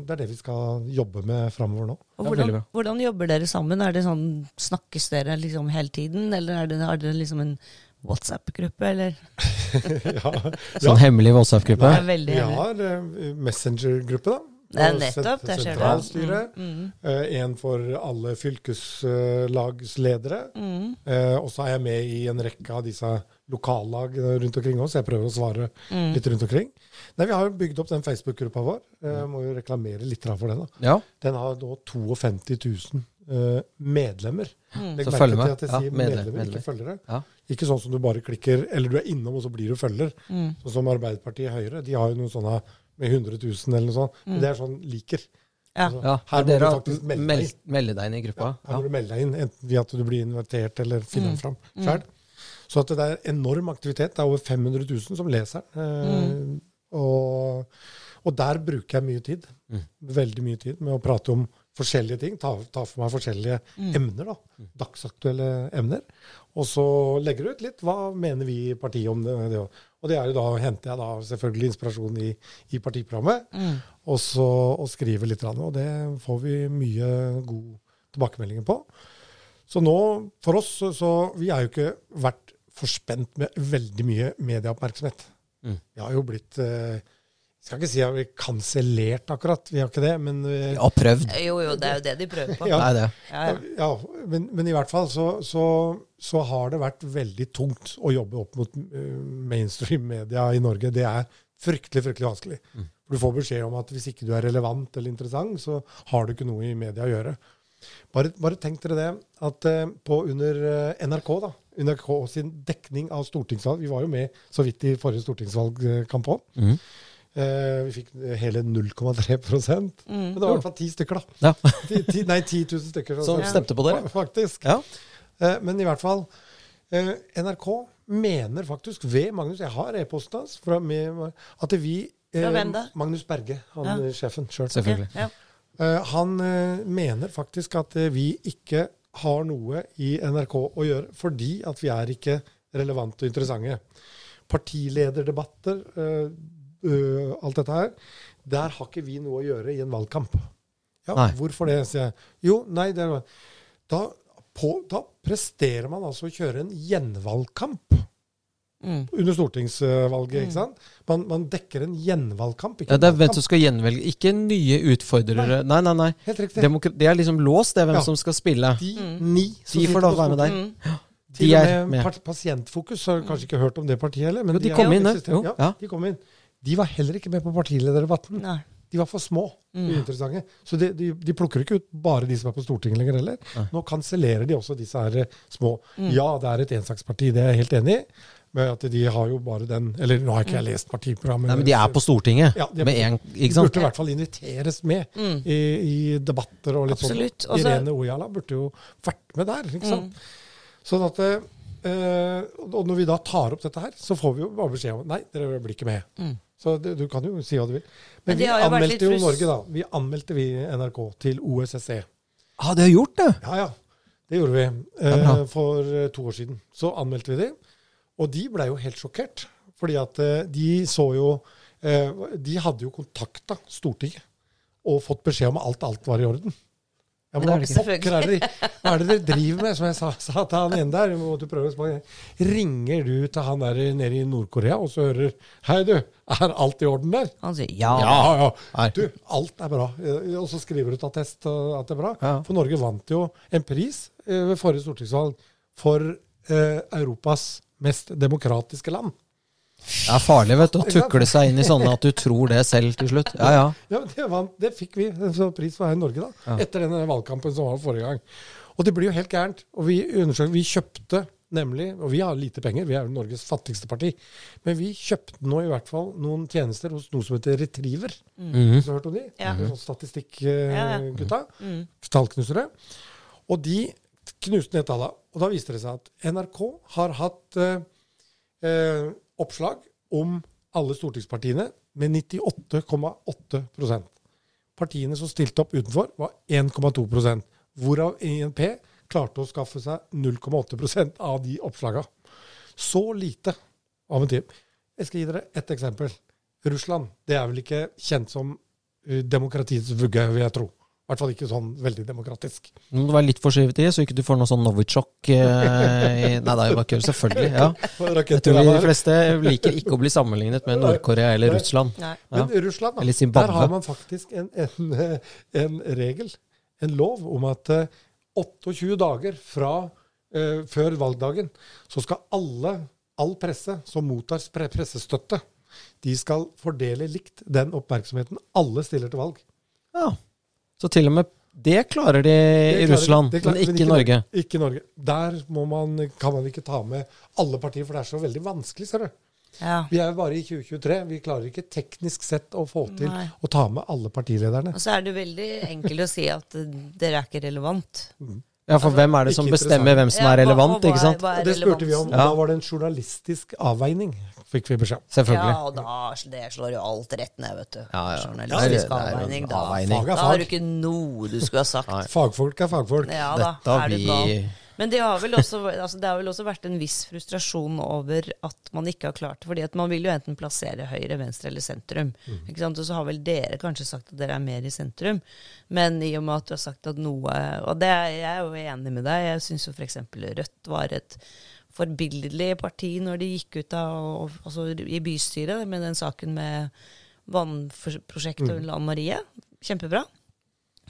S3: det er det vi skal jobbe med framover nå.
S2: Og hvordan, hvordan jobber dere sammen? Er det sånn, Snakkes dere liksom hele tiden, eller er det, har dere liksom en WhatsApp-gruppe, eller?
S3: ja.
S1: Sånn hemmelig WhatsApp-gruppe.
S2: Det
S3: Vi har eh, Messenger-gruppe, da.
S2: Det er nettopp, der ser du.
S3: Sentralstyret.
S2: Mm, mm,
S3: Eh, en for alle fylkeslagsledere.
S2: mm,
S3: Eh, og så er jeg med i en rekke av disse lokallag rundt omkring òg, så jeg prøver å svare
S2: mm.
S3: litt rundt omkring. Nei, Vi har jo bygd opp den Facebook-gruppa vår. Eh, må jo reklamere litt for den. da.
S1: Ja,
S3: Den har nå 52 000 eh, medlemmer.
S2: Mm.
S3: Legg
S1: Så
S3: merke til at jeg
S1: Ja,
S3: sier
S1: medlem-
S3: medlemmer,
S1: medlem.
S3: ikke følgere.
S1: Ja.
S3: Ikke sånn som du bare klikker, eller du er innom og så blir du følger.
S2: mm.
S3: Sånn som Arbeiderpartiet Høyre. De har jo noen sånne med 100 000 eller noe sånt. Men det er sånn liker.
S2: Ja.
S3: Altså,
S1: ja.
S3: her må
S1: Dere
S3: du faktisk melde
S1: meld,
S3: deg.
S1: melde deg inn i gruppa.
S3: Her
S1: Ja.
S3: må du melde deg inn, enten ved at du blir invitert eller finner mm. fram sjøl. Så at det er enorm aktivitet. Det er over 500 000 som leser den. Eh, og, og der bruker jeg mye tid.
S1: Mm.
S3: Veldig mye tid med å prate om forskjellige ting. Ta, ta for meg forskjellige emner. da, Dagsaktuelle emner. Og så legger du ut litt hva mener vi i partiet om det. det. Og det er jo da henter jeg da selvfølgelig inspirasjon i, i partiprogrammet.
S2: Mm.
S3: Og så og skriver litt. Og det får vi mye gode tilbakemeldinger på. Så nå, for oss, så, Vi har jo ikke vært for spent med veldig mye medieoppmerksomhet.
S1: Mm.
S3: Vi har jo blitt eh, skal ikke si at vi er kansellert, akkurat. Vi har ikke det. Men, vi
S1: Ja, prøvd.
S2: Jo, jo, det er jo det de prøver på.
S3: Ja.
S1: Det det.
S2: Ja, ja.
S3: ja, men, men i hvert fall så, så, så har det vært veldig tungt å jobbe opp mot eh, mainstream media i Norge. Det er fryktelig, fryktelig vanskelig. For Du får beskjed om at hvis ikke du er relevant eller interessant, så har du ikke noe i media å gjøre. Bare, bare tenk dere det, at eh, på under eh, NRK, da, NRK sin dekning av stortingsvalg Vi var jo med så vidt i forrige stortingsvalgkamp òg.
S1: Mhm.
S3: Eh, vi fikk hele 0,3 Men det var i hvert fall ti stykker, da.
S1: Ja.
S3: Ti, ti, nei, 10 000 stykker.
S1: Som stemte på dere.
S3: Faktisk.
S1: Ja.
S3: Eh, Men i hvert fall eh, NRK mener faktisk ved Magnus Jeg har e-posten hans fra med, at vi eh,
S2: hvem da?
S3: Magnus Berge, han
S2: Ja.
S3: eh, sjefen sjøl.
S1: Selvfølgelig.
S2: Ja.
S3: han eh, mener faktisk at eh, vi ikke har noe i NRK å gjøre fordi at vi er ikke relevante og interessante. Partilederdebatter, eh, eh, alt dette her, der har ikke vi noe å gjøre i en valgkamp. Ja,
S1: Nei.
S3: Hvorfor det, sier jeg. Jo, nei, det er, da, på, da presterer man altså å kjøre en gjenvalgkamp
S2: Mm.
S3: under stortingsvalget. ikke sant? Man, man dekker en gjenvalgkamp, ikke
S1: Ja, det er hvem som skal gjenvelge, ikke nye utfordrere. Nei, nei, nei.
S3: Helt riktig.
S1: Demokra det er liksom låst, det er hvem
S3: Ja.
S1: som skal spille.
S3: De
S2: Mm.
S3: ni som
S1: De får lov å være med der.
S2: Mm.
S1: De er
S3: med
S1: med.
S3: Pasientfokus har kanskje ikke hørt om det partiet heller. Men
S1: Jo, de
S3: de,
S1: kom inn, Jo,
S3: Ja,
S1: ja.
S3: de kom inn. De var heller ikke med på partilederdebatten.
S2: Nei.
S3: De var for små
S2: Mm.
S3: uinteressante. Så de, de, de plukker ikke ut bare de som er på Stortinget lenger heller.
S1: Nei.
S3: Nå kansellerer de også disse her eh, små.
S2: Mm.
S3: Ja, det er et ensaksparti, det er jeg helt enig i. Men at de har jo bare den Eller nå har ikke jeg lest partiprogrammet.
S1: Nei, men de er på Stortinget
S3: Ja, de er
S1: en,
S3: De
S1: ikke sant?
S3: burde i hvert fall inviteres med
S2: Mm.
S3: i, i debatter og litt
S2: Absolutt.
S3: sånn. Irene Ojala burde jo vært med der. ikke sant?
S2: Mm.
S3: Sånn at eh, Og når vi da tar opp dette her, så får vi jo bare beskjed om nei, dere blir ikke med. Så det, du kan jo si hva du vil. Men,
S2: Men
S3: vi
S2: jo
S3: anmeldte jo Norge, da. Vi anmeldte vi NRK til OSSE.
S1: Ah, det har gjort det!
S3: Ja, ja. Det gjorde vi eh, for eh, to år siden. Så anmeldte vi de, og de ble jo helt sjokkert. Fordi at eh, de så jo eh, De hadde jo kontakta Stortinget og fått beskjed om at alt, alt var i orden. Ja, men hva
S1: er det
S3: pokker er det, hva er det dere driver med? Som jeg sa, sa til han ene der. Måtte prøve å. Ringer du til han der nede i Nord-Korea og så hører Hei, du, er alt i orden der?
S2: Han sier ja.
S3: Ja, ja. Du, alt er bra. Og så skriver du til attest at det er bra.
S1: Ja.
S3: For Norge vant jo en pris eh, ved forrige stortingsvalg for eh, Europas mest demokratiske land.
S1: Det er farlig vet du, å tukle seg inn i sånne at du tror det selv til slutt. Ja, ja.
S3: Ja, det, var, det fikk vi en sånn pris for her i Norge, da.
S1: Ja.
S3: Etter denne valgkampen som var forrige gang. Og det blir jo helt gærent. Og vi undersøkte, vi kjøpte nemlig, og vi har lite penger, vi er jo Norges fattigste parti, men vi kjøpte nå i hvert fall noen tjenester hos noe som heter Retriever.
S1: Mm.
S3: Har du hørt om de?
S2: Ja.
S3: Sånn Statistikkgutta.
S2: Mm.
S3: Tallknusere. Og de knuste ned tallene. Og da viste det seg at NRK har hatt eh, eh, oppslag om alle stortingspartiene med 98,8% Partiene som stilte opp utenfor, var 1,2% hvorav INP klarte å skaffe seg 0,8% av de oppslagene. Så lite av en tid. Jeg skal gi dere ett eksempel. Russland det er vel ikke kjent som eh, demokratiets vugge, vil jeg tro. I hvert fall ikke sånn veldig demokratisk.
S1: Nå må du være litt forsiktig, så ikke du får noe sånn Novichok eh, i- Nei, det er jo bare kødd. Selvfølgelig. ja. Jeg tror de fleste liker ikke å bli sammenlignet med Nord-Korea eller Russland.
S2: Nei.
S1: Ja.
S3: Men Russland, da, der har man faktisk en, en, en regel, en lov, om at eh, 28 dager fra eh, før valgdagen, så skal alle, all presse som mottar pressestøtte, de skal fordele likt den oppmerksomheten alle stiller til valg.
S1: Ja. Så til og med det klarer de
S3: Det
S1: i
S3: klarer-
S1: Russland,
S3: klarer-
S1: men ikke i Norge.
S3: Ikke i Norge. Der må man, kan man ikke ta med alle partier, for det er så veldig vanskelig, ser du.
S2: Ja.
S3: Vi er bare i 2023. Vi klarer ikke teknisk sett å få til
S2: Nei.
S3: å ta med alle partilederne.
S2: Og så er det veldig enkelt å si at dere er ikke relevant.
S1: Ja, for hvem er det som bestemmer hvem som
S2: Ja,
S1: er relevant,
S2: og hva
S1: ikke
S2: er-
S1: sant?
S2: hva er
S3: Og det spurte vi om,
S1: Ja.
S3: da var det en journalistisk avveining, fikk vi beskjed om.
S1: Selvfølgelig.
S2: Ja, og da, det slår jo alt rett ned, vet du.
S1: Ja, ja.
S2: Journalistisk
S1: Det er- det er
S2: avveining, da.
S1: avveining.
S3: Fag er fag.
S2: Da har du ikke noe du skulle ha sagt.
S3: Fagfolk er fagfolk.
S2: Ja da,
S1: Dette har
S2: er
S1: vi.
S2: Men det har, også, altså det har vel også vært en viss frustrasjon over at man ikke har klart det. fordi at man vil jo enten plassere høyre, venstre eller sentrum. Ikke sant? Og så har vel dere kanskje sagt at dere er mer i sentrum. Men i og med at du har sagt at noe Og det er jeg er jo enig med deg. Jeg syns jo f.eks. Rødt var et forbilledlig parti når de gikk ut av, altså i bystyret med den saken med vannprosjektet og Lan Marie. Kjempebra.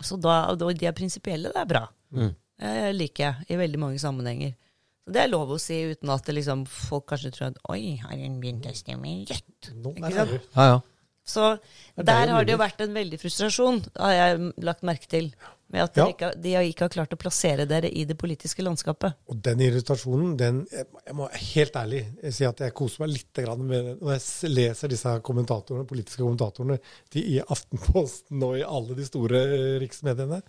S2: Så da, og de er prinsipielle, det er bra.
S1: Mm.
S2: Det liker jeg i veldig mange sammenhenger. Så Det er lov å si uten at det liksom, folk kanskje tror at Oi, har hun begynt å stemme rødt?
S1: Ja, ja.
S2: Så
S3: er
S2: der har det jo vært en veldig frustrasjon, har jeg lagt merke til. Med at dere ikke, de ikke har klart å plassere dere i det politiske landskapet.
S3: Og den irritasjonen, den Jeg må- helt ærlig si at jeg koser meg litt med den. Når jeg leser disse kommentatorene, politiske kommentatorene de i Aftenposten og i alle de store eh, riksmediene,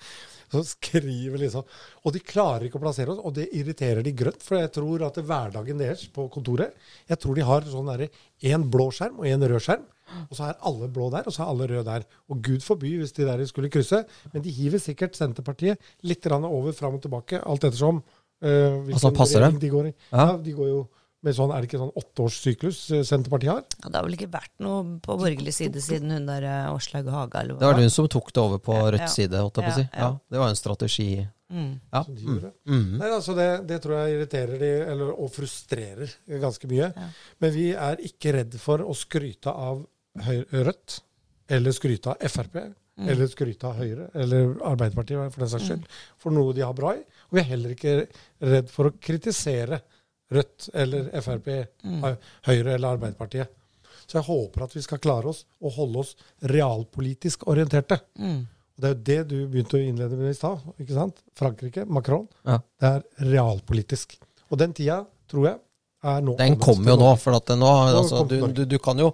S3: så skriver liksom Og de klarer ikke å plassere oss, og det irriterer de grønt. For jeg tror at hverdagen deres på kontoret Jeg tror de har sånn derre én blå skjerm og én rød skjerm. Og så er alle blå der, og så er alle røde der. Og gud forby hvis de der skulle krysse. Men de hiver sikkert Senterpartiet litt over fram og tilbake, alt ettersom uh,
S1: Altså, passer det?
S3: de går i.
S1: Ja.
S3: Ja. de går jo med sånn, Er det ikke sånn åtteårssyklus eh, Senterpartiet har?
S2: Ja, det har vel ikke vært noe på borgerlig side siden hun der eh, Åslaug Haga, eller hva?
S1: Det var hun som tok det over på
S2: Ja,
S1: rødt
S2: ja.
S1: side, holdt jeg på å si.
S2: Ja,
S1: det var en strategi.
S2: Mm.
S1: Ja.
S3: de gjorde?
S1: Mm.
S3: Nei, altså det, det tror jeg irriterer de, eller, og frustrerer ganske mye.
S2: Ja.
S3: Men vi er ikke redd for å skryte av Rødt, eller skryte av Frp,
S2: Mm.
S3: eller skryte av Høyre, eller Arbeiderpartiet for den saks skyld, for noe de har bra i. Og vi er heller ikke redd for å kritisere Rødt eller Frp,
S2: Mm.
S3: Høyre eller Arbeiderpartiet. Så jeg håper at vi skal klare oss å holde oss realpolitisk orienterte.
S2: Mm.
S3: Og Det er jo det du begynte å innlede med i stad. ikke sant? Frankrike, Macron.
S1: Ja.
S3: Det er realpolitisk. Og den tida, tror jeg, er nå
S1: Den kommer jo nå, for at nå, altså, du, du, du kan jo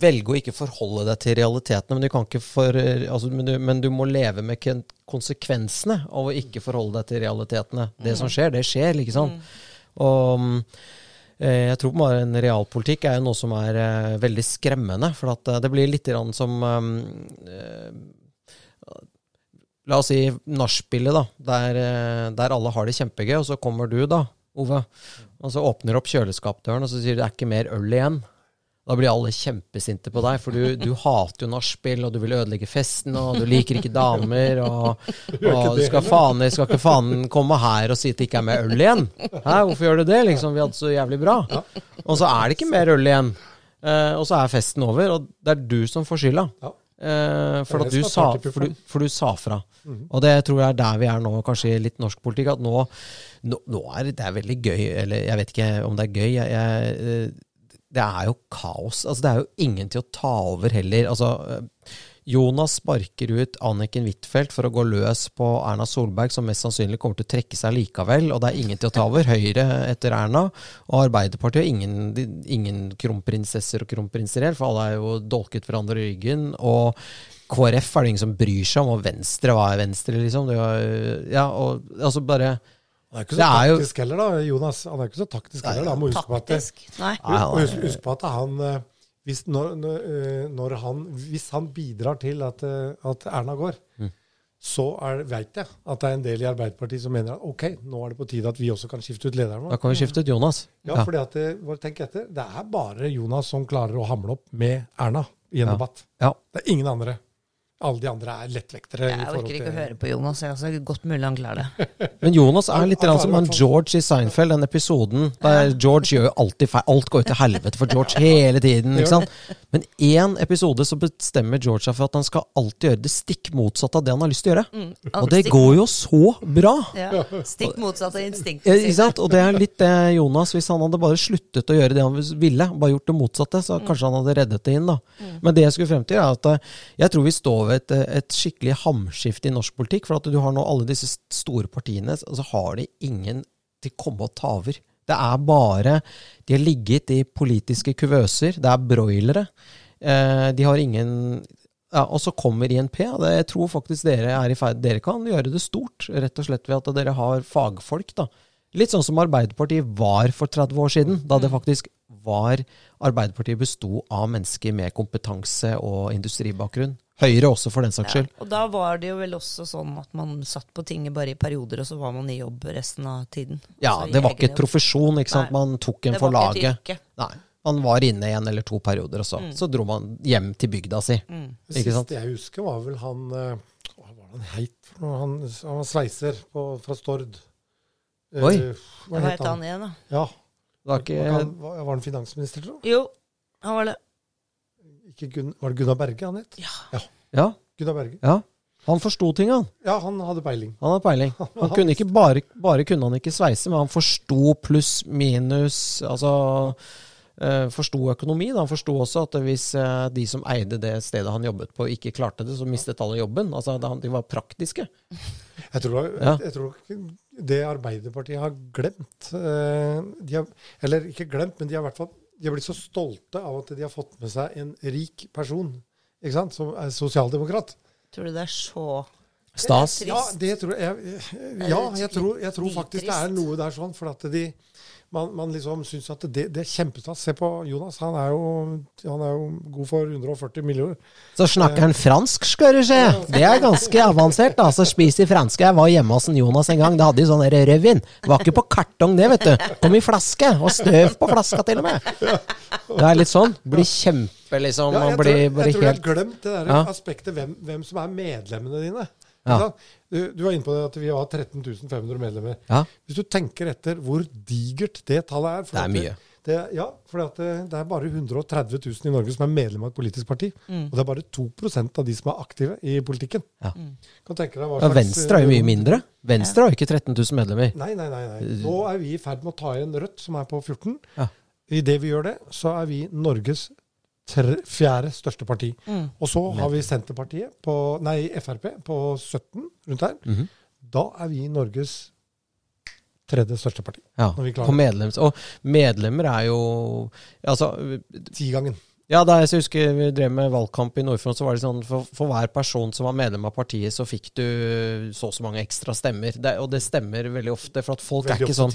S1: velge å ikke forholde deg til realitetene, men du, kan ikke for, altså, men du, men du må leve med konsekvensene av å ikke forholde deg til realitetene. Det som skjer, det skjer, ikke sant? Og mm, eh, jeg tror bare en realpolitikk er noe som er eh, veldig skremmende, for at eh, det blir litt som eh, eh, La oss si nachspielet, da, der, eh, der alle har det kjempegøy, og så kommer du, da, Ove, og så åpner du opp kjøleskapdøren, og så sier du det er ikke mer øl igjen. Da blir alle kjempesinte på deg, for du, du hater jo nachspiel, og du vil ødelegge festen, og du liker ikke damer, og, og du skal faen, skal ikke faen komme her og si at det ikke er mer øl igjen. Hæ, hvorfor gjør du det? Liksom, vi hadde så jævlig bra. Og så er det ikke mer øl igjen. Eh, og så er festen over, og det er du som får skylda. Eh, for, at du sa, for, du, for du sa fra.
S3: Mhm.
S1: Og det tror jeg er der vi er nå, kanskje i litt norsk politikk. At nå, nå, nå er det, det er veldig gøy, eller jeg vet ikke om det er gøy. Jeg, jeg, eh, det er jo kaos. Altså, det er jo ingen til å ta over heller. Altså, eh, Jonas sparker ut Anniken Huitfeldt for å gå løs på Erna Solberg, som mest sannsynlig kommer til å trekke seg likevel. Og det er ingen til å ta over. Høyre etter Erna. Og Arbeiderpartiet ingen, ingen kronprinsesser og kronprinser igjen, for alle er jo dolket hverandre i ryggen. Og KrF er det ingen som bryr seg om, og Venstre, hva er Venstre, liksom? Det ja, og altså bare
S3: Han er ikke så
S1: Det er jo-
S3: taktisk heller, da, Jonas. Han er ikke så taktisk heller. da. Han Må huske på at det,
S2: Taktisk. Nei.
S1: Nei,
S3: Og husk, husk på at han eh, hvis, når, når, eh, han, hvis han bidrar til at, eh, at Erna går,
S1: Mm.
S3: så veit jeg at det er en del i Arbeiderpartiet som mener at ok, nå er det på tide at vi også kan skifte ut lederen
S1: Da kan vi skifte ut Jonas.
S3: Ja, fordi at det, bare tenk etter, det er bare Jonas som klarer å hamle opp med Erna i en
S1: Ja.
S3: debatt.
S1: Ja.
S3: Det er ingen andre. Alle de andre er lettvektere.
S2: Jeg orker ikke
S3: til-
S2: å høre på Jonas. Jeg, altså, godt mulig han klarer det.
S1: Men Jonas er litt som han George i Seinfeld, den episoden der George gjør alltid feil. Alt går jo til helvete for George hele tiden. ikke sant? Men én episode så bestemmer George seg for at han skal alltid gjøre det stikk motsatte av det han har lyst til å gjøre.
S2: Mm.
S1: Og det går jo så bra!
S2: Ja, Stikk motsatt av
S1: Ja,
S2: instinktet
S1: Ikke sant? Og det er litt det Jonas Hvis han hadde bare sluttet å gjøre det han ville, bare gjort det motsatte, så kanskje han hadde reddet det inn. da. Men det jeg skulle frem til, er at eh, jeg tror vi står ved et, et skikkelig hamskifte i norsk politikk. For at du har nå alle disse store partiene, og så har de ingen til å komme og ta over. Det er bare De har ligget i politiske kuvøser. Det er broilere. Eh, de har ingen ja, Og så kommer INP. det, Jeg tror faktisk dere er i ferd Dere kan gjøre det stort, rett og slett ved at dere har fagfolk. da. Litt sånn som Arbeiderpartiet var for 30 år siden, da det faktisk var Arbeiderpartiet besto av mennesker med kompetanse og industribakgrunn. Høyre også, for den saks
S2: Ja,
S1: skyld.
S2: og da var det jo vel også sånn at man satt på tinget bare i perioder, og så var man i jobb resten av tiden.
S1: Ja,
S2: Altså
S1: det var ikke et profesjon, ikke sant.
S2: Nei,
S1: Man tok en for laget. Nei. Man var inne en eller to perioder, og så, så dro man hjem til bygda si.
S2: Mm.
S3: Det
S1: Ikke sant?
S3: siste jeg husker, var vel han eh, Hva var det han heit? Han, han var sveiser på, fra Stord. Eh,
S1: Oi.
S3: Hva het han?
S2: han igjen, da?
S3: Ja,
S1: Det var ikke
S3: var, han, var var han finansminister, tror du?
S2: Jo, han var det.
S3: Ikke Gunn, var det Gunnar Berge han het?
S2: Ja.
S1: Ja,
S3: Gunnar Berge.
S1: ja. Han forsto ting, han.
S3: Ja, han hadde peiling.
S1: Han hadde peiling. Han kunne ikke bare, bare kunne han ikke sveise, men han forsto pluss, minus Altså eh, forsto økonomi. Da. Han forsto også at hvis eh, de som eide det stedet han jobbet på, ikke klarte det, så mistet alle jobben. Altså, da- De var praktiske.
S3: Jeg tror,
S1: jeg,
S3: jeg tror det Arbeiderpartiet har glemt eh, de har, Eller ikke glemt, men de har i hvert fall de har blitt så stolte av at de har fått med seg en rik person ikke sant, som er sosialdemokrat.
S2: Tror du det er så
S1: Stas.
S3: Ja, det tror jeg, jeg Ja, jeg tror, jeg tror faktisk det er noe der sånn. For at de man, man liksom syns at det, det er kjempestas. Se på Jonas. Han er, jo, han er jo god for 140 millioner.
S1: Så snakker han fransk, skal du se. Det er ganske avansert. da. Så spiser franske. Jeg var hjemme hos en Jonas en gang. Det hadde jo sånn rødvin. Var ikke på kartong, det, vet du. Kom i flaske. Og støv på flaska, til og med. Det er litt sånn. Blir kjempe, liksom.
S3: Ja, jeg, tror,
S1: blir
S3: jeg
S1: bare
S3: tror jeg har
S1: helt
S3: glemt det der
S1: Ja.
S3: aspektet hvem, hvem som er medlemmene dine.
S1: Ja.
S3: Du, du var inne på det at vi har 13 500 medlemmer.
S1: Ja.
S3: Hvis du tenker etter hvor digert det tallet er for
S1: Det er mye.
S3: Det, ja, for det, det er bare 130 000 i Norge som er medlem av et politisk parti. Og det er bare 2% av de som er aktive i politikken.
S1: Ja.
S3: Kan tenke deg hva
S1: Ja,
S3: slags,
S1: Venstre er jo
S3: eh,
S1: mye mindre. Venstre har jo ikke 13 000 medlemmer.
S3: Nei, nei, nei. nei. Nå er vi i ferd med å ta igjen Rødt, som er på 14.
S1: Ja.
S3: Idet vi gjør det, så er vi Norges tre, fjerde største parti.
S2: Mm.
S3: Og så har vi Senterpartiet, på, nei, Frp, på 17, rundt her.
S1: Mhm.
S3: Da er vi Norges tredje største parti.
S1: Ja,
S3: Når vi
S1: på medlems... Og medlemmer er jo Altså,
S3: Tigangen.
S1: Ja, da jeg husker vi drev med valgkamp i Nord-Front, så var det sånn for, for hver person som var medlem av partiet, så fikk du så og så mange ekstra stemmer. Det, og det stemmer veldig ofte, for at folk
S3: Veldig
S1: er ikke sånn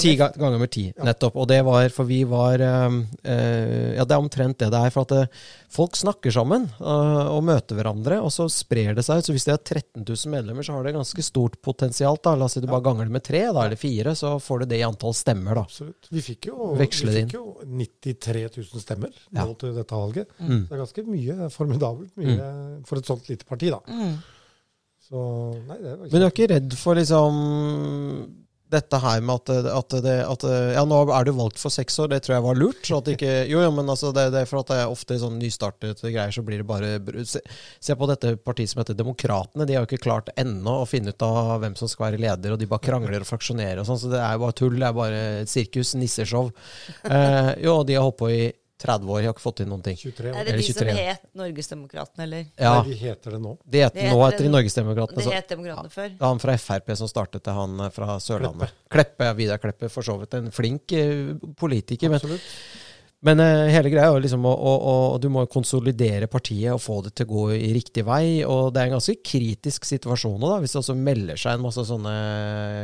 S1: Ti
S2: med-
S1: ga- ganger med ti, nettopp. Og det var For vi var eh, eh, Ja, det er omtrent det det er. For at det, folk snakker sammen eh, og møter hverandre, og så sprer det seg ut. Så hvis de har 13 000 medlemmer, så har det ganske stort potensial. da La oss si du bare ganger det med tre, da er det fire, så får du det i antall stemmer, da.
S3: Absolutt. Vi fikk jo, vi fikk jo 93 000 stemmer
S1: Ja.
S3: Nå til dette valget.
S1: Mm.
S3: Det er ganske mye. Formidabelt mye for et sånt lite parti, da.
S2: Mm.
S3: Så nei, det ikke...
S1: Men du er ikke redd for liksom Dette her med at, at, det, at Ja, nå er du valgt for seks år, det tror jeg var lurt. Så at det ikke, jo, jo, men altså, det, det er for at det er ofte sånn nystartede greier, så blir det bare se, se på dette partiet som heter Demokratene. De har jo ikke klart ennå å finne ut av hvem som skal være leder, og de bare krangler og fraksjonerer og sånn. Så det er jo bare tull. Det er bare et sirkus, nisseshow. Eh, jo, de har holdt på i 30 år, jeg har ikke fått inn noen ting.
S3: 23 år.
S2: Er det
S1: Eller
S2: de som
S1: 23.
S2: het Norgesdemokratene, eller?
S1: Ja,
S3: Nei, de heter det nå.
S1: de heter,
S2: Det
S1: nå
S2: heter
S1: heter de Norgesdemokratene.
S2: Det
S1: så-
S2: het Demokratene før.
S1: Er han fra Frp som startet det, han eh, fra Sørlandet. Kleppe. ja, Vidar Kleppe, for så vidt. En flink uh, politiker. Men,
S3: Absolutt.
S1: men eh, hele greia er jo liksom å, å, å Du må konsolidere partiet og få det til å gå i riktig vei. Og det er en ganske kritisk situasjon nå, da, hvis det også melder seg en masse sånne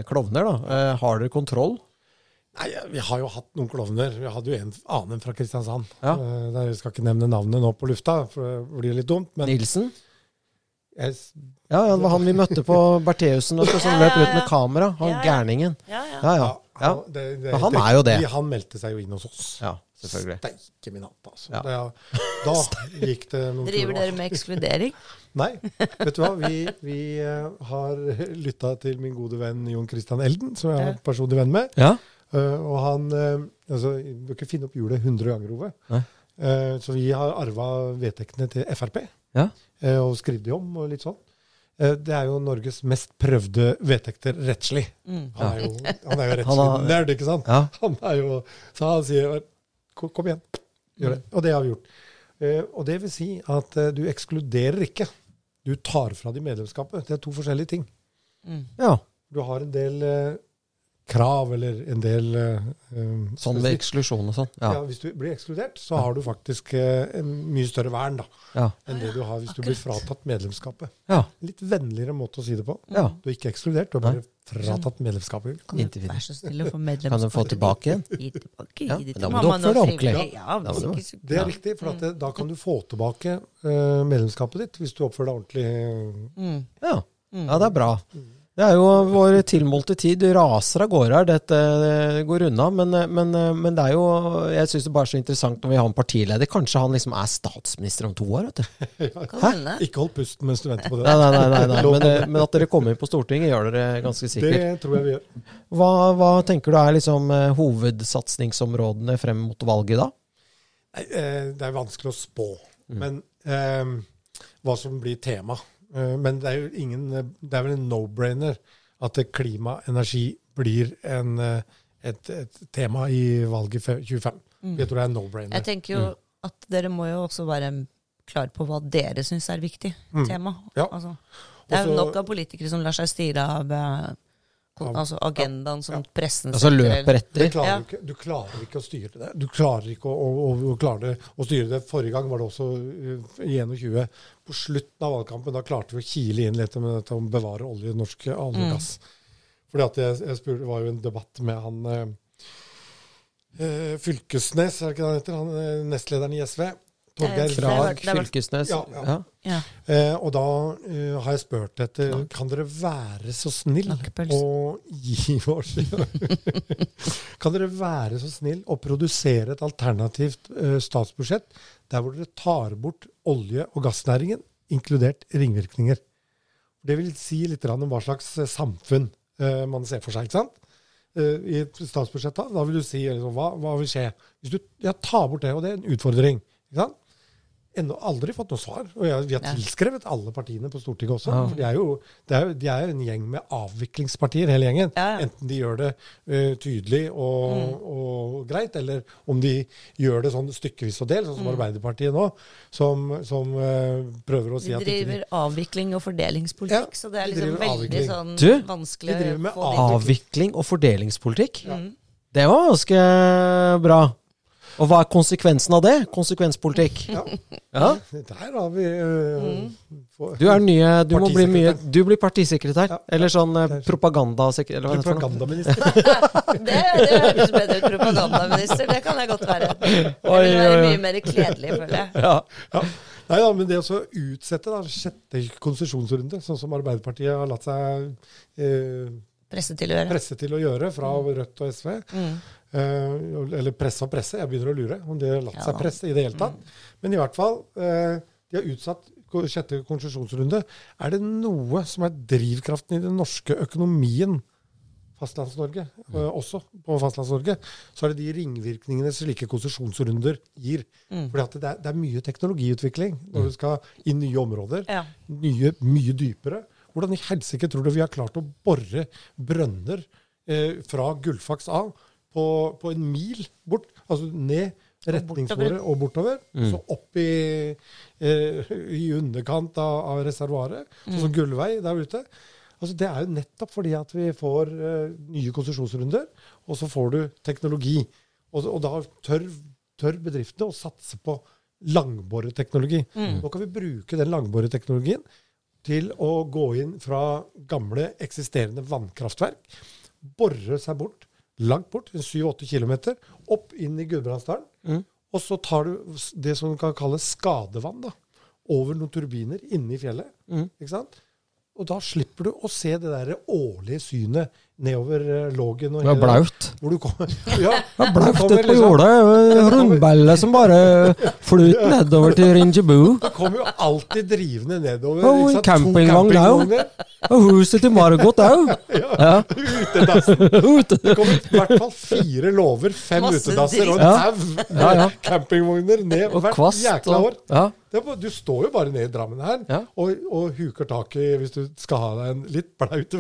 S1: klovner. da. Har dere kontroll?
S3: Nei, Vi har jo hatt noen klovner. Vi hadde jo en annen fra Kristiansand.
S1: Ja.
S3: Eh, der Jeg skal ikke nevne navnet nå på lufta, for det blir litt dumt. Men
S1: Nilsen?
S3: jeg,
S1: Ja, ja, det var han vi møtte på Bertheussen du, som
S2: Ja,
S1: løp ut med kamera. Han
S2: Ja, ja.
S1: gærningen.
S2: Ja, ja.
S1: Ja, ja. ja.
S3: han, det, det,
S1: Men han er jo det.
S3: Han meldte seg jo inn hos oss.
S1: ja selvfølgelig.
S3: Steike min hatt, altså.
S1: Ja.
S3: Det, da gikk det noen
S2: Driver dere med ekskludering?
S3: Nei, vet du hva? Vi, vi eh, har lytta til min gode venn Jon Christian Elden, som jeg er personlig venn med.
S1: Ja?
S3: Eh, og han uh, altså, Du bør ikke finne opp hjulet 100 ganger, Ove. Eh, så vi har arva vedtektene til Frp
S1: Ja.
S3: eh, og skrevet de om og litt sånn. Eh, det er jo Norges mest prøvde vedtekter rettslig.
S2: Mm.
S3: Han er jo, han er jo rettslig
S1: har-
S3: nerd, ikke sant?
S1: ja.
S3: Han er jo, så han sier kom, kom igjen, gjør det. Og det har vi gjort. Eh, og det vil si at du ekskluderer ikke. Du tar fra de medlemskapet. Det er to forskjellige ting.
S2: Mm.
S1: ja.
S3: Du har en del krav eller en del eh,
S1: Sånn ved eksklusjon og sånn.
S3: ja.
S1: Ja.
S3: Hvis du blir ekskludert, så har du faktisk uh, en mye større vern da,
S1: Ja.
S3: enn det du har hvis du blir fratatt medlemskapet.
S1: ja.
S3: Litt vennligere måte å si det på.
S1: ja.
S3: Du er ikke ekskludert, du er bare fratatt medlemskapet.
S2: Kan du være så snill å få medlemskapet?
S1: Kan du få tilbake igjen?
S2: Gi tilbake,
S1: Ja,
S2: gi det til
S1: da må du oppføre deg ordentlig.
S3: Det er riktig, for at det, da kan du få tilbake uh, medlemskapet ditt hvis du oppfører deg ordentlig.
S2: Mm.
S1: Ja.
S2: Mm.
S1: ja, det er bra. Det er jo vår tilmålte tid. Du raser av gårde her. Dette går unna. Men, men, men det er jo Jeg syns det bare er så interessant når vi har en partileder. Kanskje han liksom er statsminister om to år, vet du.
S2: Hæ?
S3: Ikke hold pusten mens du venter på det.
S1: Nei, nei, nei, nei, nei. Men, eh, men at dere kommer inn på Stortinget, gjør dere ganske sikkert.
S3: Det tror jeg vi gjør.
S1: Hva, hva tenker du er liksom eh, hovedsatsingsområdene frem mot valget da?
S3: Nei, eh, det er vanskelig å spå.
S1: Mm.
S3: Men eh, hva som blir tema. Eh, men det er jo ingen Det er vel en no-brainer at klima og energi blir en, eh, et, et tema i valget fe- 25. Jeg tror det er en no-brainer.
S2: Jeg tenker jo at dere må jo også være klare på hva dere syns er viktig
S3: Mm.
S2: tema.
S3: Ja.
S2: Altså, det er jo nok av politikere som lar seg styre av eh, altså agendaen som
S3: Ja.
S2: pressen
S1: Altså løper
S3: etter?
S1: etter?
S3: klarer
S2: Ja.
S3: du, ikke, du klarer ikke å styre det. Du klarer ikke å, å, å, å styre det. Forrige gang var det også i 21. På slutten av valgkampen da klarte vi å kile inn litt om, om bevare olje, norsk olje og gass. Fordi at jeg, jeg spurte, Det var jo en debatt med han eh, eh, Fylkesnes, er det ikke det han heter? Han, eh, nestlederen i SV. Torgeir
S1: Krag,
S2: vel-
S1: Fylkesnes?
S3: Ja, ja.
S1: Ja.
S3: Eh, og da eh, har jeg spurt etter Kan dere være så snill å gi oss Kan dere være så snill å produsere et alternativt eh, statsbudsjett der hvor dere tar bort olje- og gassnæringen, inkludert ringvirkninger? Det vil si litt om hva slags eh, samfunn eh, man ser for seg. ikke sant? Eh, I et statsbudsjett da, da vil du si liksom, hva, hva vil skje? Hvis du ja, tar bort det, og det er en utfordring. ikke sant? Ennå aldri fått noe svar. Og jeg, vi har
S2: Ja.
S3: tilskrevet alle partiene på Stortinget også.
S1: Ja.
S3: For de er jo de, er, jo- de er jo en gjeng med avviklingspartier, hele gjengen.
S2: Ja, ja.
S3: Enten de gjør det uh, tydelig og,
S2: Mm.
S3: og greit, eller om de gjør det sånn stykkevis og del, sånn som
S2: Mm.
S3: Arbeiderpartiet nå, som, som uh, prøver å si
S2: De
S3: at ikke
S2: driver avvikling og fordelingspolitikk,
S3: Ja,
S2: så det er liksom
S3: driver
S2: veldig
S3: avvikling.
S2: sånn
S1: Du,
S2: vanskelig
S3: de driver med
S2: å få de-
S1: Avvikling og fordelingspolitikk?
S2: Mm.
S1: Det var ganske bra. Og hva er konsekvensen av det? Konsekvenspolitikk.
S3: Ja.
S1: Ja.
S3: Der har vi eh,
S2: Mm.
S1: Du er nye Du må bli mye Du blir partisekretær.
S3: Ja.
S1: Eller sånn uh,
S3: Det er-
S1: propagandasekretær. Eller hva heter det?
S3: propagandaminister.
S2: Det, det høres bedre ut, propagandaminister. Det kan jeg godt være. Det vil være mye mer kledelig, føler jeg.
S1: Ja.
S3: Ja. Nei da, men det å så utsette da, sjette konsesjonsrunde, sånn som Arbeiderpartiet har latt seg eh,
S2: Presse til å gjøre.
S3: presse til å gjøre fra Rødt og SV,
S2: Mm.
S3: Eh, eller presse og presse, jeg begynner å lure om de har latt seg presse i det hele tatt. Men i hvert fall, eh, de har utsatt sjette konsesjonsrunde. Er det noe som er drivkraften i den norske økonomien Fastlands-Norge, eh, også på Fastlands-Norge, så er det de ringvirkningene slike konsesjonsrunder gir. Mm. For det det er mye teknologiutvikling når du skal i nye områder.
S2: Ja.
S3: Nye, mye dypere. Hvordan i helsike tror du vi har klart å bore brønner eh, fra Gullfaks av på, på en mil bort? Altså ned retningsbordet og bortover. Så opp i, eh, i underkant av, av reservoaret, sånn som Gullvei der ute. Altså, det er jo nettopp fordi at vi får eh, nye konsesjonsrunder, og så får du teknologi. Og, og da tør, tør bedriftene å satse på langboreteknologi. Nå kan vi bruke den langboreteknologien til å gå inn fra gamle, eksisterende vannkraftverk, bore seg bort, langt bort, 7-8 km, opp inn i Gudbrandsdalen. Og så tar du det som kan kalles skadevann, da, over noen turbiner inne i fjellet. Ikke sant? Og da slipper du å se det der årlige synet nedover eh, Lågen.
S1: Det var blaut.
S3: Hvor du kommer, ja,
S1: Det var blaut ute på
S3: jorda.
S1: jordet. Rundballe som bare flyt nedover til Ringebu.
S3: Det kommer jo alltid drivende nedover.
S1: Og en campingvogn
S3: òg.
S1: Og huset til Margot òg. Ja.
S3: Utedassen. Det kommer i hvert fall fire låver, fem
S2: Masse
S3: utedasser og en haug
S1: Ja, ja.
S3: campingvogner ned
S1: Og
S3: hvert
S1: kvast.
S3: jækla år.
S1: Og, ja.
S3: Det er du står jo bare nede i Drammen her
S1: Ja.
S3: og, og huker tak i hvis du skal ha deg en litt blaut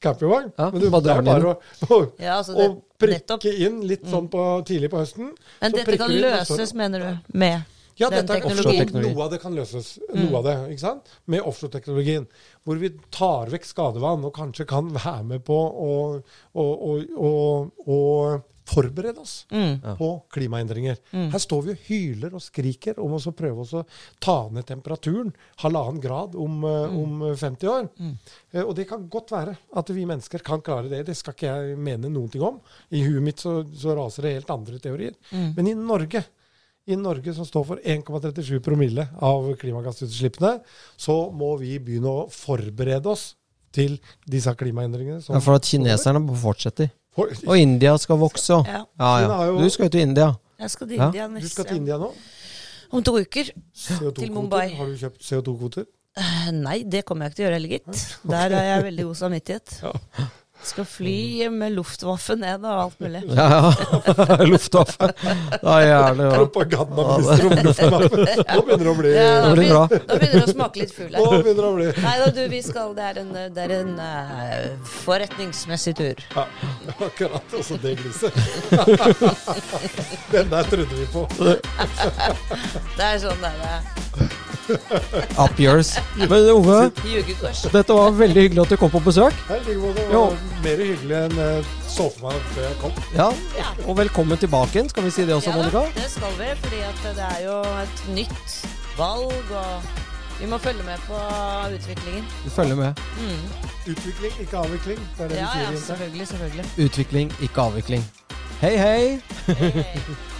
S3: campingvogn.
S1: Ja,
S3: Men du,
S1: bare drar
S3: bare å, å,
S2: Ja, altså det-
S3: prikke
S2: nettopp.
S3: inn litt sånn på, tidlig på høsten.
S2: Men
S3: så
S2: dette kan
S3: du inn, så-
S2: løses, mener du, med
S3: Ja,
S2: den
S3: dette er
S1: offshore-teknologi.
S3: Noe av det kan løses. Noe av det, ikke sant? Med offshore-teknologien. Hvor vi tar vekk skadevann og kanskje kan være med på å, å, å, å, å forberede oss på klimaendringer. Her står vi og hyler og skriker om å prøve oss å ta ned temperaturen halvannen grad om, eh, om 50 år. Eh, Og det kan godt være at vi mennesker kan klare det. Det skal ikke jeg mene noen ting om. I huet mitt så, så raser det helt andre teorier. Men i Norge i Norge, som står for 1,37 promille av klimagassutslippene, så må vi begynne å forberede oss til disse klimaendringene. som-
S1: Ja, for at kineserne fortsetter.
S3: For-
S1: Og India skal vokse.
S2: Ja.
S1: Ja, ja. Du skal jo til India.
S2: Jeg skal til
S1: Ja.
S2: India
S3: Du skal til India nå?
S2: om to uker. Til Mumbai.
S3: Har du kjøpt CO2-kvoter?
S2: Eh, Nei, det kommer jeg ikke til å gjøre heller, gitt. Der er jeg veldig god samvittighet. Skal fly med luftwaffe ned og alt mulig.
S1: Ja, ja. Luftwaffe. Det er jævlig bra.
S3: Propagandaminister om Luftwaffe. Nå begynner det å bli
S2: Ja,
S1: Det
S2: da, begynner, da begynner det å smake litt fugl
S3: Nå begynner det å bli
S2: Nei da, du, vi skal Det er en, det er en uh, forretningsmessig tur.
S3: ja, Akkurat. Også det gliset. Den der trodde vi på.
S2: Det er sånn det er.
S1: Up yours. Men Ove, dette var veldig hyggelig at du kom på besøk.
S3: Det var mer hyggelig enn jeg så for meg før jeg kom.
S1: Ja. Og velkommen tilbake igjen. Skal vi si det også,
S2: Ja det skal vi, fordi at det er jo et nytt valg, og vi må følge med på utviklingen.
S1: Vi følger med.
S3: Utvikling, ikke avvikling. Det er det
S2: Ja,
S3: vi sier
S2: ja, selvfølgelig, selvfølgelig.
S1: Utvikling, ikke avvikling. Hei, hei.
S2: Hei, hei.